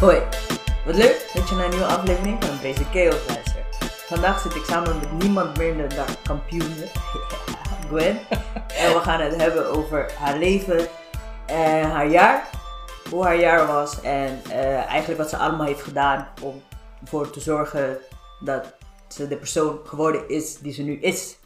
Hoi, wat leuk dat je naar een nieuwe aflevering van Deze Chaos luistert. Vandaag zit ik samen met niemand minder dan kampioen Gwen. En we gaan het hebben over haar leven en haar jaar. Hoe haar jaar was en eh, eigenlijk wat ze allemaal heeft gedaan om ervoor te zorgen dat ze de persoon geworden is die ze nu is.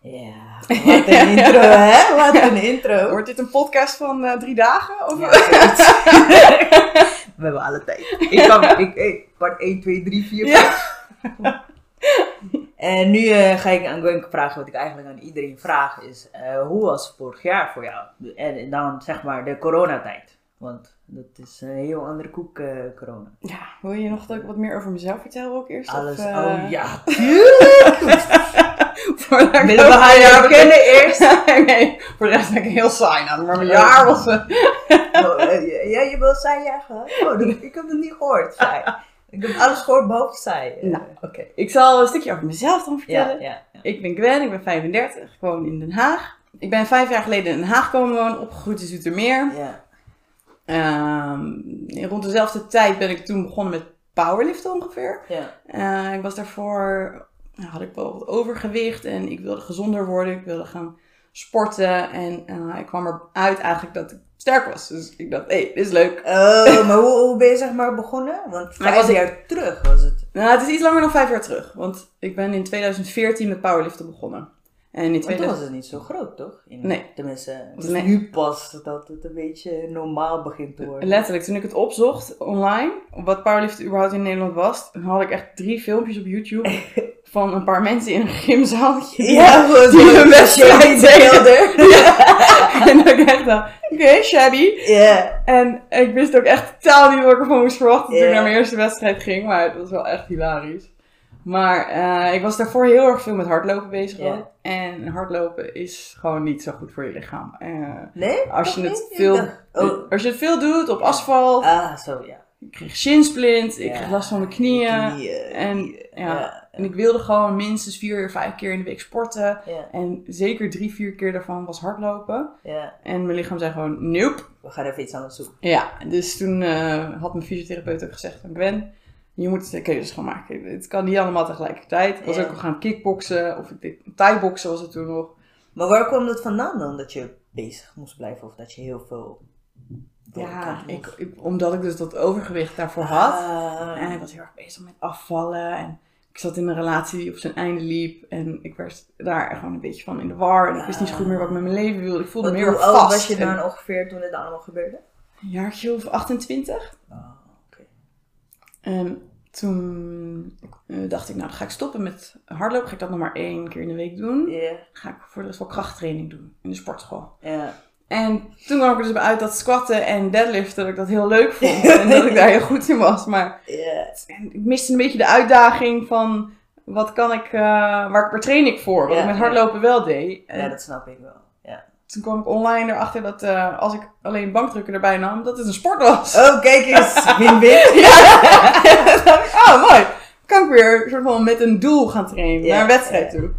Ja, wat een intro hè? Wat een intro. Wordt dit een podcast van eh, drie dagen? Of? Ja. We hebben alle tijd. Ik kan, ik, ik, part 1, 2, 3, 4, Ja. 5. En nu eh, ga ik aan Gwen vragen wat ik eigenlijk aan iedereen vraag is, eh, hoe was vorig jaar voor jou? En dan zeg maar de coronatijd. Want dat is een heel andere koek, eh, corona. Ja, wil je nog dat ik wat meer over mezelf vertel ook eerst? Alles, Of, oh ja, tuurlijk! Willen we haar kennen eerst? nee, voor de rest ben ik heel saai aan. Maar mijn jaar was... eh, Oh, eh, ja, je wil zij ja gehad? Oh, ik heb het niet gehoord. Ik heb alles gehoord behalve zij. Eh, nou, oké. Ik zal een stukje over mezelf dan vertellen. ja, ja. Ik ben Gwen, ik ben 35, ik woon in Den Haag. Ik ben vijf jaar geleden in Den Haag komen wonen, opgegroeid in Zoetermeer. ja. Ehm, rond dezelfde tijd ben ik toen begonnen met powerliften ongeveer. ja. Eh, ik was daarvoor, nou, had ik wel wat overgewicht en ik wilde gezonder worden. Ik wilde gaan sporten en eh, ik kwam eruit eigenlijk dat ik sterk was. Dus ik dacht, hé, hey, dit is leuk. Oh, maar hoe, hoe ben je zeg maar begonnen? Want Maar vijf was ik- jaar terug was het. Nou, het is iets langer dan vijf jaar terug, want ik ben in 2014 met powerliften begonnen. En in Maar toen 2000... was het niet zo groot, toch? In, Nee. Tenminste, het is Nee. nu pas dat het een beetje normaal begint te worden. Letterlijk, toen ik het opzocht online, wat powerliften überhaupt in Nederland was, dan had ik echt drie filmpjes op YouTube van een paar mensen in een gymzaaltje. Ja, Die zo'n een wedstrijd beelden. Ja. En dat ik echt dacht, oké, shabby. Ja. En ik wist ook echt totaal niet wat ik ervan moest verwachten toen ik naar mijn eerste wedstrijd ging. Maar het was wel echt hilarisch. Maar eh, ik was daarvoor heel erg veel met hardlopen bezig. En hardlopen is gewoon niet zo goed voor je lichaam. Eh, Nee? als, je het niet? Veel, Oh. als je het veel doet op asfalt. Ah, zo ja. Ik kreeg shinsplint, ik Ja. kreeg last van mijn knieën. Knieën, en, knieën. ja. Ja. En ik wilde gewoon minstens vier, vijf keer in de week sporten. Ja. En zeker drie, vier keer daarvan was hardlopen. ja. En mijn lichaam zei gewoon, nope. We gaan even iets anders zoeken. Ja, dus toen eh, had mijn fysiotherapeut ook gezegd Gwen, je moet de keuzes gaan maken. Het kan niet allemaal tegelijkertijd. Ik was ook al gaan kickboksen, of thai-boksen was het toen nog. Maar waar kwam dat vandaan dan? Dat je bezig moest blijven of dat je heel veel... Ja, ik, omdat ik dus dat overgewicht daarvoor had. Ah. En ik was heel erg bezig met afvallen. En ik zat in een relatie die op zijn einde liep. En ik werd daar gewoon een beetje van in de war. En ik wist niet zo goed meer wat ik met mijn leven wilde. Ik voelde Want me heel hoe erg oud vast. was je En dan ongeveer toen dit allemaal gebeurde? Een jaartje of 28. Ah, oké. En toen eh, dacht ik, nou dan ga ik stoppen met hardlopen. Ga ik dat nog maar één keer in de week doen. Ga ik voor de rest wel krachttraining doen in de sportschool. En toen kwam ik er dus bij uit dat squatten en deadliften, dat ik dat heel leuk vond. en dat ik daar heel goed in was. Maar en ik miste een beetje de uitdaging van, wat kan ik, eh, waar, waar train ik voor? Wat ik met hardlopen wel deed. Ja, dat snap ik wel. Toen kwam ik online erachter dat eh, als ik alleen bankdrukken erbij nam, dat het een sport was. Oh, kijk eens. Win-win. Ja, toen dacht ik, oh mooi. Kan ik weer soort van met een doel gaan trainen, naar een wedstrijd toe.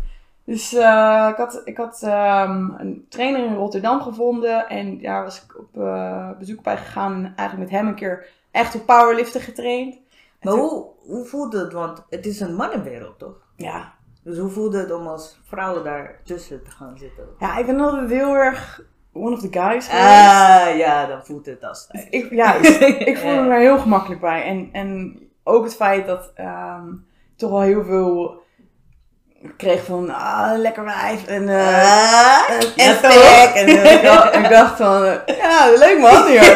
Dus eh, ik had, ik had ehm, een trainer in Rotterdam gevonden en daar was ik op eh, bezoek bij gegaan en eigenlijk met hem een keer echt op powerliften getraind. Maar toen- hoe, hoe voelde het? Want het is een mannenwereld, toch? Ja. Dus hoe voelde het om als vrouw daar tussen te gaan zitten? ja, ik ben altijd heel erg one of the guys geweest. Ah, ja, dan voelt het als ik, juist, ik voelde Ja. me daar heel gemakkelijk bij. En, en ook het feit dat ehm toch wel heel veel kreeg van, ah, lekker wijf. En, Ah, en, ja, en. En eh, ik, dacht, ik dacht van, ja, leuk man hier.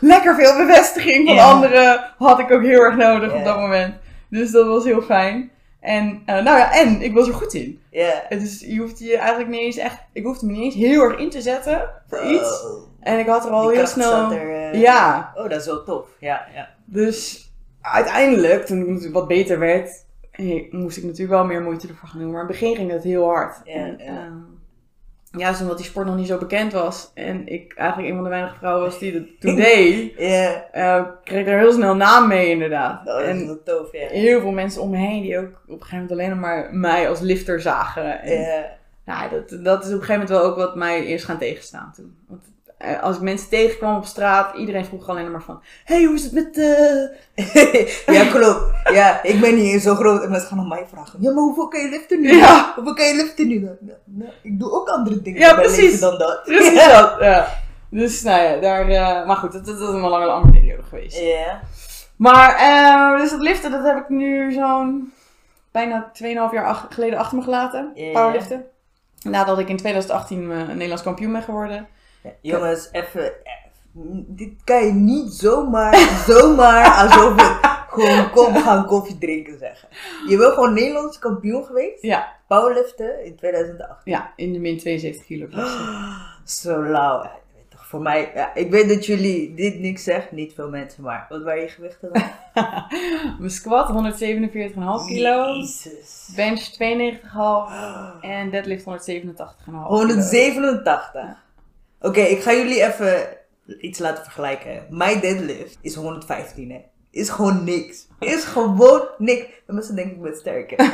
Lekker veel bevestiging van Ja. anderen had ik ook heel erg nodig Ja. op dat moment. Dus dat was heel fijn. En, eh, nou ja, en ik was er goed in. Ja. Het is, je hoeft je eigenlijk niet eens echt, ik hoefde me niet eens heel erg in te zetten voor iets. Oh, En ik had er al die heel snel. er, eh, Ja, Oh, dat is wel tof. Ja, ja. dus uiteindelijk, toen natuurlijk wat beter werd, moest ik natuurlijk wel meer moeite ervoor gaan doen. Maar in het begin ging dat heel hard. Ja, en, ja. juist omdat die sport nog niet zo bekend was en ik eigenlijk een van de weinige vrouwen was die dat toen deed, Ja. eh, kreeg ik er heel snel naam mee inderdaad. Oh, dat is en wel tof, ja. heel veel mensen om me heen die ook op een gegeven moment alleen maar mij als lifter zagen. En, Ja. Nou, dat, dat is op een gegeven moment wel ook wat mij eerst gaan tegenstaan toen. Want als ik mensen tegenkwam op straat, iedereen vroeg alleen maar van... hey, hoe is het met... eh ja, klopt. Ja, ik ben niet eens zo groot. En mensen gaan aan mij vragen. Ja, maar hoeveel kan je liften nu? Ja. Hoeveel kan je liften nu? Nou, nou, ik doe ook andere dingen Ja, precies. leven dan dat. Precies dat, ja. Dus nou ja, daar... eh, maar goed, dat, dat is een lange, lange periode geweest. Ja. Maar, eh, dus dat liften, dat heb ik nu zo'n bijna 2,5 jaar ach- geleden achter me gelaten. Ja. Powerliften. Nadat ik in 2018 eh, Nederlands kampioen ben geworden. Jongens, even. eh, Dit kan je niet zomaar, zomaar alsof het gewoon kom, we gaan koffie drinken zeggen. Je bent gewoon Nederlands kampioen geweest. Ja, Powerliften in 2008. ja in de min 72 kilo klasse. Zo lauw. Weet toch, Voor mij, ja, ik weet dat jullie dit niks zeggen, niet veel mensen, maar wat waren je gewichten dan? Mijn squat 147,5 kilo. Jezus. Bench 92,5 en deadlift 187,5 kilo. 187. Oké, ik ga jullie even iets laten vergelijken. Mijn deadlift is 115, hè. Is gewoon niks. Is gewoon niks. En mensen denken ik ben sterk, hè.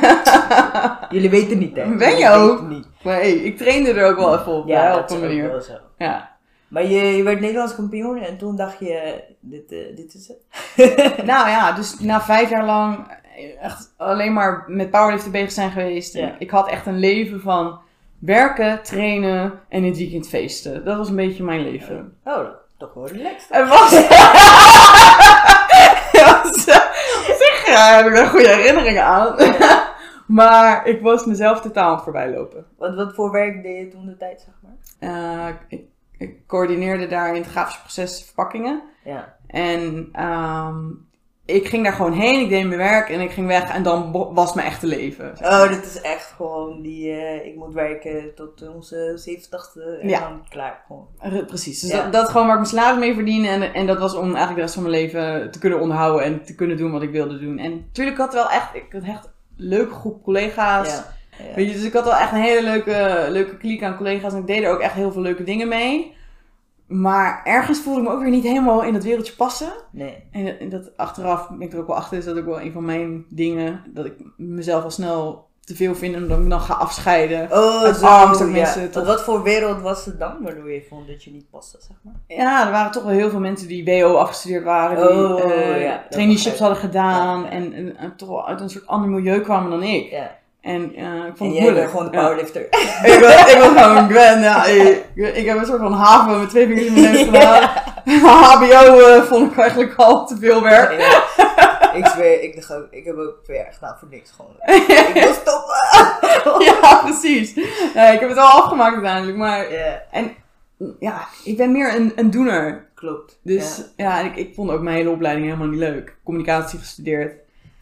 Jullie weten niet, hè. Ben je ook? niet. Maar hey, ik trainde er ook wel even op, Ja, op is een manier. wel zo. Ja. Maar je, je werd Nederlands kampioen en toen dacht je, dit, eh, dit is het. Nou ja, dus na vijf jaar lang echt alleen maar met powerliften bezig zijn geweest. Ja. Ik had echt een leven van werken, trainen en in het weekend feesten. Dat was een beetje mijn leven. Oh, dat- toch wel relaxed. Het was... Zo- zeg, ja, heb ik daar goede herinneringen aan. maar ik was mezelf totaal aan het voorbijlopen. Wat, wat voor werk deed je toen de tijd, zeg maar? Eh, ik, ik coördineerde daar in het grafische proces verpakkingen. Ja. En ehm, ik ging daar gewoon heen, ik deed mijn werk en ik ging weg en dan was mijn echte leven. Oh, dit is echt gewoon die, eh, ik moet werken tot onze 70ste en Ja. dan klaar. Gewoon. Precies, dus Ja. dat, dat gewoon waar ik mijn salaris mee verdiende en, en dat was om eigenlijk de rest van mijn leven te kunnen onderhouden en te kunnen doen wat ik wilde doen. En natuurlijk had wel echt, ik had echt een leuke groep collega's. Ja. Ja. Weet je, dus ik had wel echt een hele leuke, leuke kliek aan collega's en ik deed er ook echt heel veel leuke dingen mee. Maar ergens voelde ik me ook weer niet helemaal in dat wereldje passen. Nee. En dat- en dat achteraf ben ik er ook wel achter, is dat ook wel een van mijn dingen. Dat ik mezelf al snel te veel vind en dat ik me dan ga afscheiden. Oh, Uit zo. angst ja. mensen Wat voor wereld was het dan waardoor je vond dat je niet paste, zeg maar? Ja, er waren toch wel heel veel mensen die WO afgestudeerd waren, die Oh, eh, ja, traineeships hadden gedaan Ja, ja. En, en, en toch wel uit een soort ander milieu kwamen dan ik. Ja. En eh, ik vond En het moeilijk. gewoon de Ja. powerlifter. ik, ben, ik ben gewoon Gwen, ja. Ik, ik heb een soort van haven met twee vingers in mijn neus gedaan. HBO eh, vond ik eigenlijk al te veel werk. Ja. ik zweer, ik, dacht ook, ik heb ook twee jaar gedaan voor niks gewoon. ik wil stoppen. ja, precies. Ik heb het al afgemaakt uiteindelijk, maar ja, ja, ik ben meer een, een doener. klopt. Dus ja, ik, ik vond ook mijn hele opleiding helemaal niet leuk. Communicatie gestudeerd.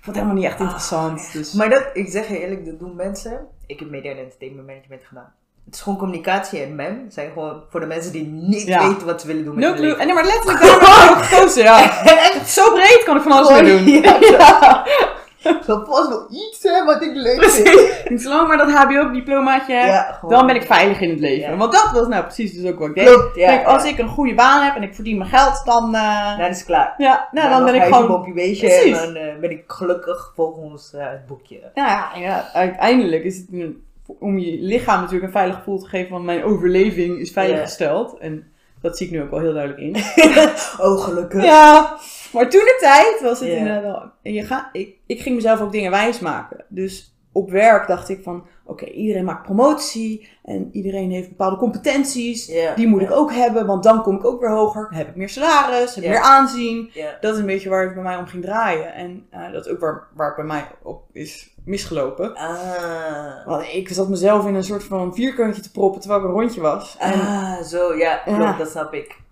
Vond het helemaal niet echt interessant. Ah, dus. Maar dat, ik zeg je eerlijk, dat doen mensen. Ik heb media en entertainment management gedaan. Het is gewoon communicatie en mem. zijn gewoon voor de mensen die niet Ja. weten wat ze willen doen met No hun leven. En nee, maar letterlijk daarom heb ik ook gekozen, ja. Zo breed kan ik van alles mee doen. Ja. Ja. Zo pas wel iets hè, wat ik leuk Precies. vind. Ik Zolang maar dat HBO-diplomaatje heb, Ja, dan ben ik veilig in het leven. Ja. Want dat was nou precies dus ook wat ik deed. Klopt, ja, Kijk, als ik een goede baan heb en ik verdien mijn geld, dan... eh, Dan is het klaar. ja, nou, dan ben ik gewoon... Precies. en dan eh, ben ik gelukkig volgens eh, het boekje. Nou ja, ja, uiteindelijk is het een- om je lichaam natuurlijk een veilig gevoel te geven van mijn overleving is veiliggesteld. En dat zie ik nu ook wel heel duidelijk in. Oh, gelukkig. Ja, maar toen de tijd was het inderdaad wel. En je gaat, ik, ik ging mezelf ook dingen wijsmaken. Dus op werk dacht ik van, oké, iedereen maakt promotie en iedereen heeft bepaalde competenties. Die moet ik ook hebben, want dan kom ik ook weer hoger. Heb ik meer salaris, heb ik meer aanzien. Dat is een beetje waar het bij mij om ging draaien. En eh, dat is ook waar, waar het bij mij op is misgelopen. Ah. Want ik zat mezelf in een soort van vierkantje te proppen terwijl ik een rondje was. En Ah, zo, ja, klopt, Ja. dat snap ik.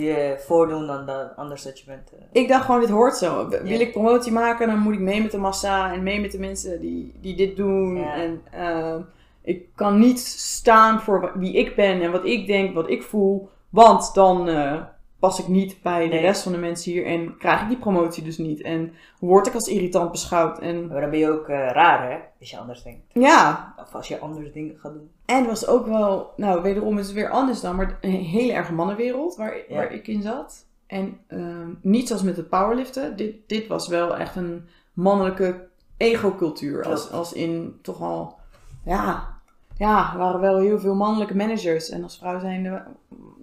Je voordoen dan, anders dat je bent. eh. ik dacht gewoon, dit hoort zo. Wil ik promotie maken, dan moet ik mee met de massa en mee met de mensen die, die dit doen. En ehm, ik kan niet staan voor wie ik ben en wat ik denk, wat ik voel. Want dan eh, pas ik niet bij de rest van de mensen hier en krijg ik die promotie dus niet. En word ik als irritant beschouwd. En Maar dan ben je ook eh, raar, hè? Als je anders denkt. ja, Of als je andere dingen gaat doen. En het was ook wel, nou wederom is het weer anders dan, maar een hele erg mannenwereld waar, Ja. waar ik in zat. En ehm, niet zoals met het powerliften. Dit, dit was wel echt een mannelijke ego-cultuur. Als, als in toch al, ja, ja, er waren wel heel veel mannelijke managers. En als vrouw zijnde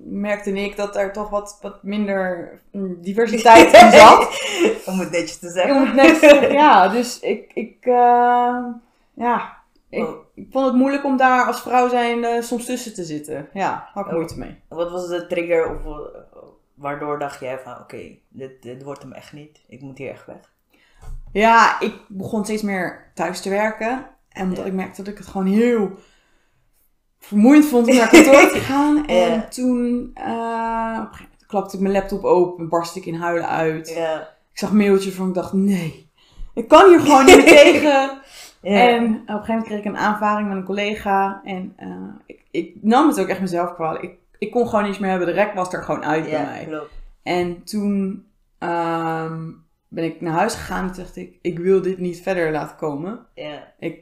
merkte ik dat er toch wat, wat minder mm, diversiteit in zat. Om het netjes te zeggen. moet net zeggen, ja, dus ik, ik, eh, ja, ik, Oh. ik vond het moeilijk om daar als vrouw zijnde soms tussen te zitten. Ja, had ik Oh. moeite mee. Wat was de trigger of waardoor dacht jij van oké, dit, dit wordt hem echt niet. Ik moet hier echt weg. Ja, ik begon steeds meer thuis te werken. En omdat Ja. ik merkte dat ik het gewoon heel vermoeiend vond om naar kantoor te gaan. En Ja. toen eh, klapte ik mijn laptop open, barstte ik in huilen uit. Ja. Ik zag mailtjes van ik dacht, nee, ik kan hier gewoon niet meer tegen. Ja. En op een gegeven moment kreeg ik een aanvaring met een collega. En eh, ik, ik nam het ook echt mezelf kwalijk. Ik, ik kon gewoon niets meer hebben. De rek was er gewoon uit bij mij. klopt. En toen ehm, ben ik naar huis gegaan en dacht ik, ik wil dit niet verder laten komen. Ik,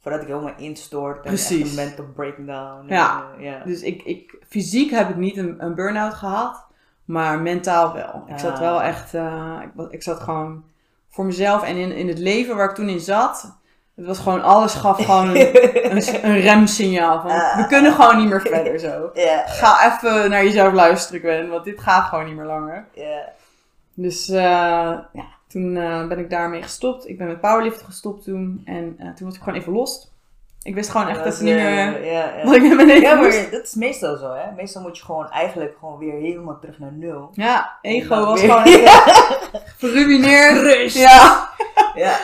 Voordat ik helemaal instort en Precies. echt een mental breakdown. Ja. En, eh, ja. dus ik, ik, fysiek heb ik niet een, een burn-out gehad, maar mentaal wel. Ik zat wel echt, eh, ik, ik zat gewoon voor mezelf en in, in het leven waar ik toen in zat. Het was gewoon, alles gaf gewoon een, een, een remsignaal van, we kunnen gewoon niet meer verder zo. Ga even naar jezelf luisteren, Gwen, want dit gaat gewoon niet meer langer. Ja. Dus eh, ja, toen eh, ben ik daarmee gestopt. Ik ben met powerlift gestopt toen. En eh, toen was ik gewoon even los. Ik wist gewoon echt Dat is, niet meer Ja, ja. wat ik met mijn leven Ja, maar dat is meestal zo, hè. Meestal moet je gewoon eigenlijk gewoon weer helemaal terug naar nul. Ja, ego was weer- gewoon geruineerd. Rust. Ja. Ja.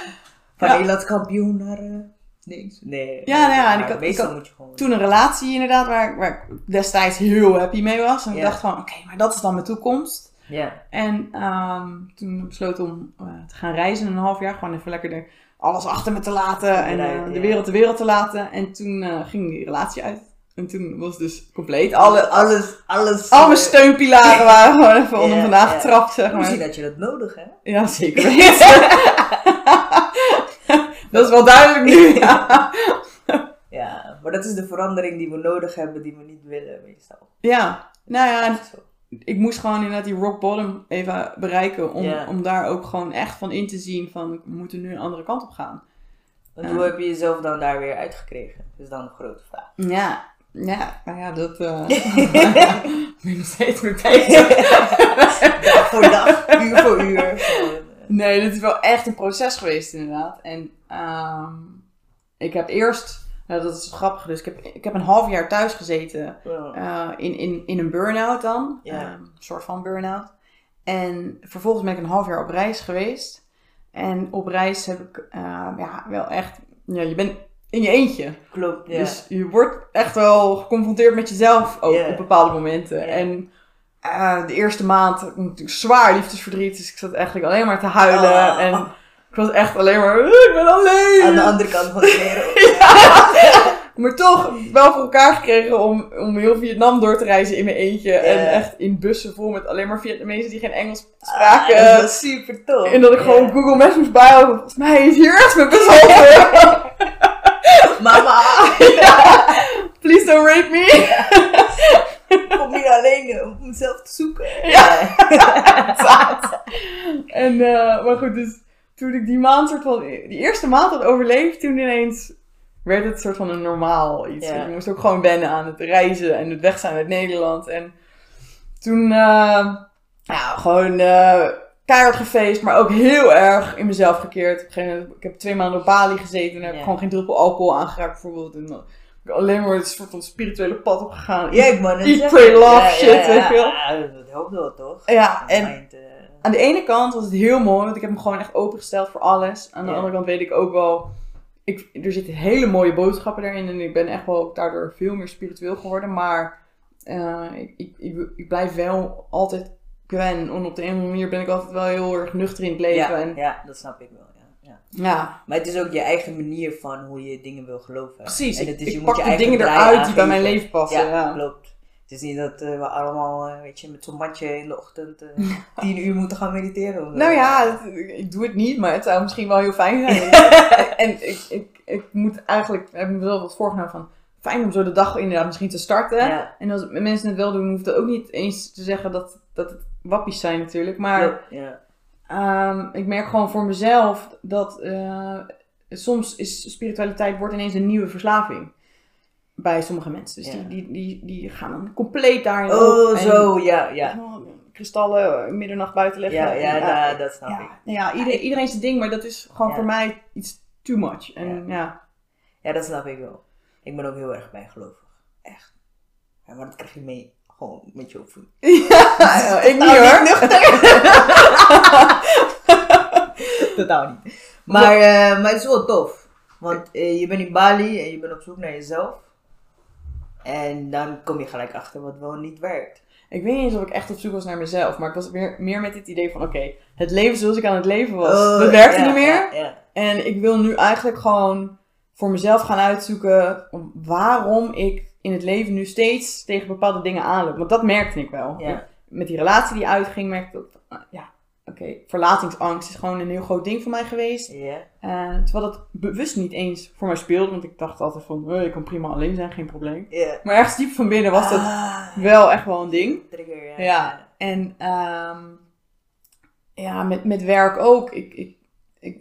Van Ja. Nederlands kampioen naar eh, niks. Nee. Ja, nou ja, en ik had- meestal ik had moet je gewoon... Toen een relatie inderdaad, waar, waar ik destijds heel happy mee was. En ik dacht van, oké, maar dat is dan mijn toekomst. Ja. En ehm, toen besloot om eh, te gaan reizen een half jaar. Gewoon even lekker er alles achter me te laten. En eh, de wereld de wereld te laten. En toen eh, ging die relatie uit. En toen was het dus compleet. Alle, alles, alles. al mijn steunpilaren waren gewoon even onder Ja, vandaan ja. getrapt, zeg Misschien maar. dat je dat nodig hebt. Ja, zeker dat is wel duidelijk nu. Ja. Ja, maar dat is de verandering die we nodig hebben, die we niet willen, meestal. ja, nou ja. Ik moest gewoon inderdaad die rock bottom even bereiken. Om, om daar ook gewoon echt van in te zien van, we moeten nu een andere kant op gaan. Want hoe heb je jezelf dan daar weer uitgekregen? Dat is dan een grote vraag. Ja, ja, nou ja, dat eh ben ik nog steeds mee bezig. dag voor dag, uur voor uur. Eh, Nee, dit is wel echt een proces geweest inderdaad. En ehm, ik heb eerst, nou, dat is grappig, dus ik heb, ik heb een half jaar thuis gezeten ja. eh, in, in, in een burn-out dan. Ja. Ehm, een soort van burn-out. En vervolgens ben ik een half jaar op reis geweest. En op reis heb ik eh, ja, wel echt, ja, je bent in je eentje. Klopt, ja. Dus je wordt echt wel geconfronteerd met jezelf ook op bepaalde momenten. En eh, de eerste maand natuurlijk zwaar liefdesverdriet. Dus ik zat eigenlijk alleen maar te huilen. Oh. En ik was echt alleen maar, "Eh, ik ben alleen. Aan de andere kant van de wereld. Maar toch wel voor elkaar gekregen om, om heel Vietnam door te reizen in mijn eentje. En echt in bussen vol met alleen maar Vietnamezen die geen Engels spraken. Ah, dat is super tof. en dat ik gewoon. Google Maps moest bijhouden. Volgens mij is hier echt mijn bezopen. Mama, Please don't rape me. kom hier alleen eh, om mezelf te zoeken. Ja. En, eh, maar goed, dus toen ik die maand soort van, die eerste maand had overleefd, toen ineens werd het soort van een normaal iets. Ja. Ik moest ook gewoon wennen aan het reizen en het weg zijn uit Nederland. En toen, ja, gewoon eh, keihard gefeest, maar ook heel erg in mezelf gekeerd. Op een gegeven moment, ik heb twee maanden op Bali gezeten en heb ik gewoon geen druppel alcohol aangeraakt bijvoorbeeld. En ik alleen maar het soort van spirituele pad opgegaan. Ja, ik man. Eat, pray, love shit, weet je wel. Ja, dat helpt wel, toch? Ja, en Eind, eh, Aan de ene kant was het heel mooi, want ik heb me gewoon echt opengesteld voor alles. Aan de Ja. andere kant weet ik ook wel, ik, er zitten hele mooie boodschappen daarin. En ik ben echt wel daardoor veel meer spiritueel geworden. Maar eh, ik, ik, ik, blijf wel altijd Gwen. En op de een of andere manier ben ik altijd wel heel erg nuchter in het leven. ja, En, ja, dat snap ik wel. Ja, Maar het is ook je eigen manier van hoe je dingen wil geloven. precies. En het is, ik je moet pak je de eigen dingen eruit die bij mijn leven passen. Ja, Ja, klopt. Het is niet dat eh, we allemaal, eh, weet je, met zo'n matje in de ochtend eh, tien uur moeten gaan mediteren. of. Nou ja, ik doe het niet, maar het zou misschien wel heel fijn zijn. en ik, ik, ik moet eigenlijk, heb ik mezelf wat voorgenomen van, fijn om zo de dag inderdaad misschien te starten. Ja, En als mensen het wel doen, hoeft het ook niet eens te zeggen dat, dat het wappies zijn natuurlijk. Maar klopt, ja. ehm, ik merk gewoon voor mezelf dat soms is spiritualiteit wordt ineens een nieuwe verslaving. Bij sommige mensen. Dus Ja. die, die, die, die gaan dan compleet daarin op. Oh, en- zo, ja, ja. Kristallen eh, middernacht buiten leggen. Ja, ja, En, nou, dat snap ja, ik. nou ja, iedereen, iedereen zijn ding, maar dat is gewoon Ja. voor mij iets too much. En ja, Ja, dat snap ik wel. Ik ben ook heel erg bijgelovig. Echt. Ja, maar dat krijg je mee gewoon met je opvoeding. ja, ik niet Nou, hoor. Totaal niet. Maar, eh, maar het is wel tof. Want eh, je bent in Bali en je bent op zoek naar jezelf. En dan kom je gelijk achter wat wel niet werkt. Ik weet niet eens of ik echt op zoek was naar mezelf, maar ik was meer, meer met het idee van, oké, het leven zoals ik aan het leven was, Oh, dat werkte ja, niet meer. Ja, ja. En ik wil nu eigenlijk gewoon voor mezelf gaan uitzoeken waarom ik in het leven nu steeds tegen bepaalde dingen aanloop. Want dat merkte ik wel. Met die relatie die uitging, merkte ik van, ah, ja, oké, verlatingsangst is gewoon een heel groot ding voor mij geweest. Ja. Eh, terwijl dat bewust niet eens voor mij speelde, want ik dacht altijd van, "Eh, ik kan prima alleen zijn, geen probleem. Maar ergens diep van binnen was dat Ah, wel echt wel een ding. Trigger, ja. Ja, en ehm, ja, met, met werk ook. Ik, ik, ik,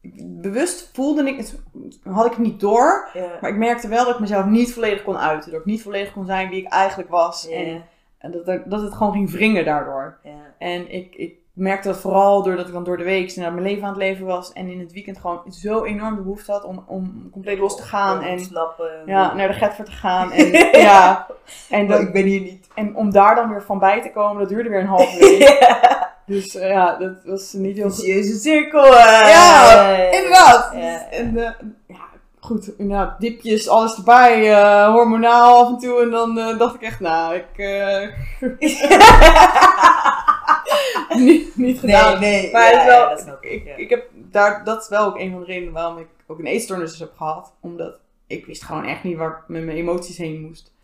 ik- bewust voelde ik het, had ik het niet door. Maar ik merkte wel dat ik mezelf niet volledig kon uiten. Dat ik niet volledig kon zijn wie ik eigenlijk was. En, en dat, dat het gewoon ging wringen daardoor. En ik, ik merkte dat vooral doordat ik dan door de week naar mijn leven aan het leven was. En in het weekend gewoon zo enorm de behoefte had om, om compleet los te gaan. En ja, naar de Getver te gaan. En, ja, en, dat, ik ben hier niet. en om daar dan weer van bij te komen, dat duurde weer een half week. ja. Dus eh, ja, dat was niet heel. Vicieuze cirkel. eh. Ja, Inderdaad. Ja. En eh, ja, goed, inderdaad, dipjes, alles erbij, hormonaal af en toe. En dan dacht ik echt, nou, ik... eh, niet, niet gedaan. Nee, nee. Maar ja, het is wel, ja, dat snap ik. ik, heb daar, dat is wel ook een van de redenen waarom ik ook een eetstoornis heb gehad. Omdat ik wist gewoon echt niet waar ik met mijn emoties heen moest.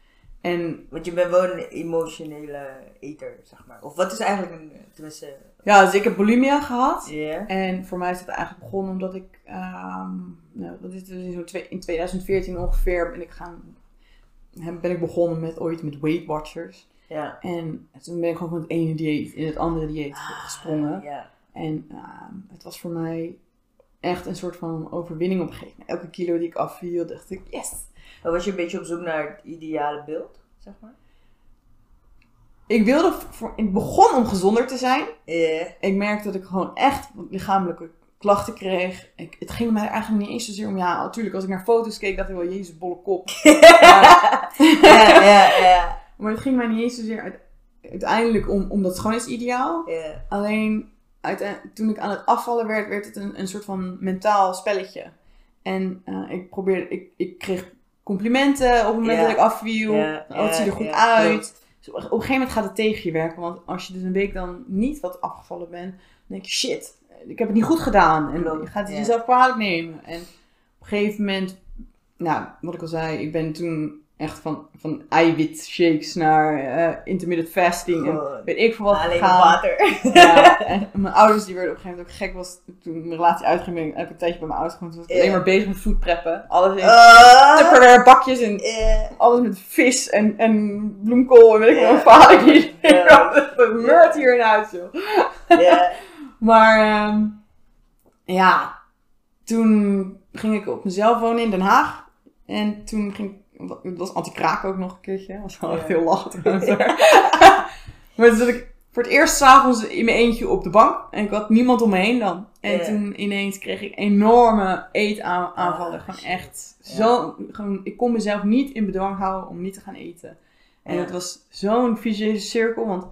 En Want je bent wel een emotionele eter, zeg maar. Of wat is eigenlijk een, tenminste... ja, dus ik heb bulimia gehad. En voor mij is het eigenlijk begonnen omdat ik, ehm, nou, wat is het, in twee- in 2014 ongeveer ben ik gaan, ben ik begonnen met ooit met Weight Watchers. Ja. En toen ben ik gewoon van het ene dieet in het andere dieet gesprongen. Ja. En ehm, het was voor mij echt een soort van overwinning op een gegeven moment. Elke kilo die ik afviel, dacht ik, yes! Maar was je een beetje op zoek naar het ideale beeld, zeg maar? Ik wilde, voor, ik begon om gezonder te zijn. Ja. Ik merkte dat ik gewoon echt lichamelijke klachten kreeg. Ik, het ging mij eigenlijk niet eens zozeer om, ja, natuurlijk als ik naar foto's keek, dacht ik wel, jezus, bolle kop. ja, ja. Maar het ging mij niet eens zozeer uit- uiteindelijk om, om dat schoonheidsideaal. ja. Alleen toen ik aan het afvallen werd, werd het een, een soort van mentaal spelletje. En eh, ik probeerde, ik, ik kreeg complimenten op het moment dat ik afviel. Oh, het ziet er goed uit. Dus op een gegeven moment gaat het tegen je werken. Want als je dus een week dan niet wat afgevallen bent, dan denk je shit, ik heb het niet goed gedaan. En je gaat het jezelf kwalijk nemen. En op een gegeven moment, nou, wat ik al zei, ik ben toen echt van, van eiwitshakes naar eh, intermittent fasting. En Gewoon weet ik veel wat Alleen water. Ja, en mijn ouders die werden op een gegeven moment ook gek. Was, toen mijn relatie uitging, ben ik heb ik een tijdje bij mijn ouders gewoond. Toen was ik alleen maar bezig met foodpreppen. Alles in. Tupperware bakjes en alles met vis en, en bloemkool en weet ik wel. Mijn vader hier. Ja. Dat meurt hier in huis, joh. Ja. Maar ehm, ja, toen ging ik op mezelf wonen in Den Haag. En toen ging ik, het was anti-kraak ook nog een keertje. Dat was wel Ja. echt heel lachen maar toen zat ik voor het eerst s'avonds in mijn eentje op de bank. En ik had niemand om me heen dan. En Ja. toen ineens kreeg ik enorme eetaanvallen. Ah, gewoon echt Ja. zo, gewoon, ik kon mezelf niet in bedwang houden om niet te gaan eten. En Ja. het was zo'n vicieuze cirkel, want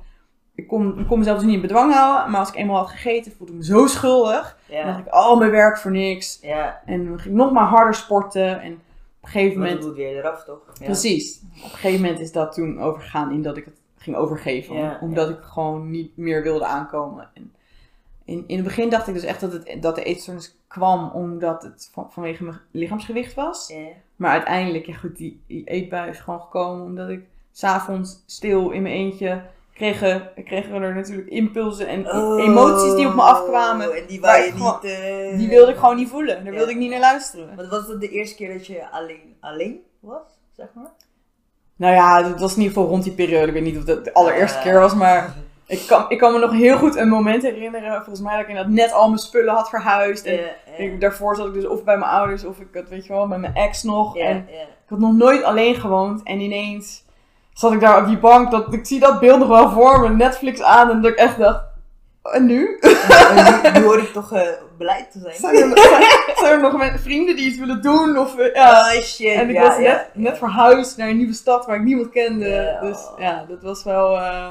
ik kon, ik kon mezelf dus niet in bedwang houden. Maar als ik eenmaal had gegeten, voelde ik me zo schuldig. Dan dacht Ja. ik, al mijn werk voor niks. Ja. En dan ging ik nog maar harder sporten. En een gegeven dat moment... moet weer eraf, toch? Ja. Precies. Op een gegeven moment is dat toen overgegaan in dat ik het ging overgeven. Ja, omdat ja. ik gewoon niet meer wilde aankomen. En in, in het begin dacht ik dus echt dat, het, dat de eetstoornis kwam omdat het van, vanwege mijn lichaamsgewicht was. Ja. Maar uiteindelijk, ja goed, die, die eetbui is gewoon gekomen omdat ik s'avonds stil in mijn eentje kregen, kregen er natuurlijk impulsen en Oh, emoties die op me afkwamen. En die waar je ik gewoon- niet... eh, Die wilde ik gewoon niet voelen. Daar Ja. wilde ik niet naar luisteren. Want was dat de eerste keer dat je alleen, alleen was, zeg maar? Nou ja, dat was in ieder geval rond die periode. Ik weet niet of dat de allereerste Eh. keer was, maar Ik kan, ik kan me nog heel goed een moment herinneren, volgens mij dat ik inderdaad net al mijn spullen had verhuisd. En daarvoor zat ik dus of bij mijn ouders of ik had, weet je wel, met mijn ex nog. En ik had nog nooit alleen gewoond en ineens zat ik daar op die bank. Dat, ik zie dat beeld nog wel voor me, Netflix aan en dat ik echt dacht, en nu? Nu, nu hoor ik toch eh blij te zijn. Zijn er, zijn, zijn er nog vrienden die iets willen doen? Of, eh, ja. Oh shit. En ik ja, was ja. net, net verhuisd naar een nieuwe stad waar ik niemand kende. Dus ja, dat was wel... eh,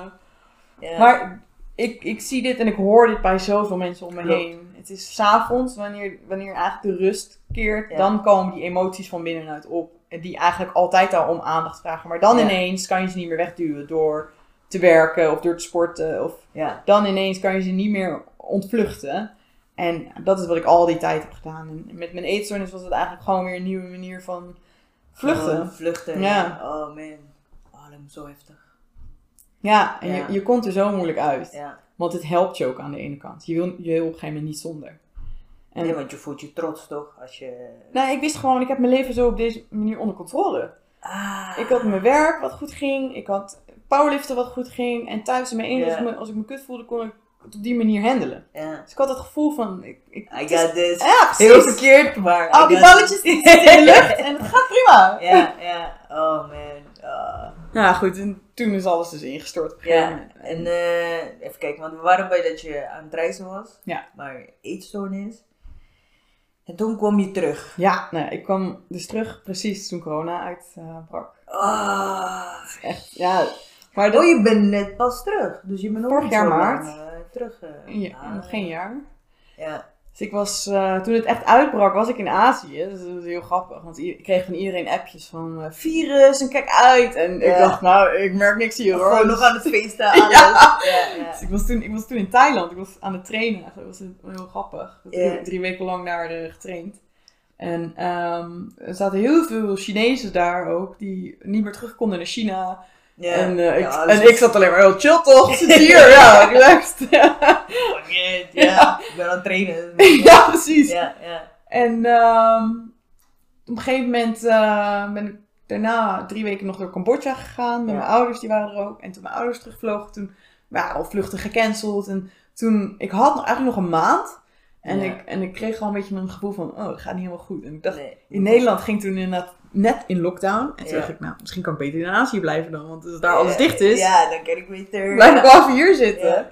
Ja. Maar ik, ik zie dit en ik hoor dit bij zoveel mensen om me Klopt. heen. Het is s'avonds, wanneer, wanneer eigenlijk de rust keert, dan komen die emoties van binnenuit op. Die eigenlijk altijd al om aandacht vragen. Maar dan Ja. ineens kan je ze niet meer wegduwen door te werken of door te sporten. Of ja. dan ineens kan je ze niet meer ontvluchten. En dat is wat ik al die tijd heb gedaan. En met mijn eetstoornis was het eigenlijk gewoon weer een nieuwe manier van vluchten. Gewoon vluchten. Ja. Oh man. Oh, dat is zo heftig. Ja, en Ja. Je, je komt er zo moeilijk uit. Ja. Want het helpt je ook aan de ene kant. Je wil, je wil op een gegeven moment niet zonder. En, Nee, want je voelt je trots toch? Als je... nou, ik wist gewoon, ik heb mijn leven zo op deze manier onder controle. Ah. Ik had mijn werk wat goed ging. Ik had powerliften wat goed ging. En thuis in mijn eentje, als, ik me, als ik me kut voelde, kon ik het op die manier handelen. Dus ik had het gevoel van... Ik, ik, I is- got this. ja. Heel verkeerd, maar... Al die balletjes this. die zitten in de lucht en het gaat prima. Ja, ja. Oh man. Ah. Ja, goed. En toen is alles dus ingestort. Ja, en eh, even kijken, want we waren bij dat je aan het reizen was. Ja. Maar eetstoornis. En toen kwam je terug. Ja, nou, ik kwam dus terug precies toen corona uitbrak. Ah. Echt, ja. Maar dat, Oh, je bent net pas terug. Dus je bent nog Vorig niet jaar zo lang, maart. eh, terug. eh. ja, nog geen jaar. Ja. Dus ik was, eh, toen het echt uitbrak, was ik in Azië. Dus dat was heel grappig. Want ik kreeg van iedereen appjes van eh, virus en kijk uit. En ik dacht, nou, ik merk niks hier hoor. Gewoon nog aan het feesten. Alles. Ja. Dus ik was, toen, ik was toen in Thailand. Ik was aan het trainen. Dat was heel grappig. Ik heb Ja. drie, drie weken lang daar eh, getraind. En ehm, er zaten heel veel Chinezen daar ook. Die niet meer terug konden naar China. Ja. En, eh, ik, Ja, alles en ik zat alleen maar heel chill toch? Ik zit hier, ja, relaxed. Fuck it, Ja. Ik ben aan het trainen. ja, precies. Ja, ja. En ehm, op een gegeven moment eh, ben ik daarna drie weken nog door Cambodja gegaan. Met Ja. mijn ouders, die waren er ook. En toen mijn ouders terugvlogen, toen waren al vluchten gecanceld. En toen, ik had nog, eigenlijk nog een maand. En, Ja. ik, en ik kreeg al een beetje een gevoel van, oh, dat gaat niet helemaal goed. En ik dacht, Nee. in Nederland ging toen inderdaad net in lockdown. En toen dacht ik, nou, misschien kan ik beter in Azië blijven dan. Want als daar alles dicht is, Ja, dan kan ik beter. blijf ik even hier zitten.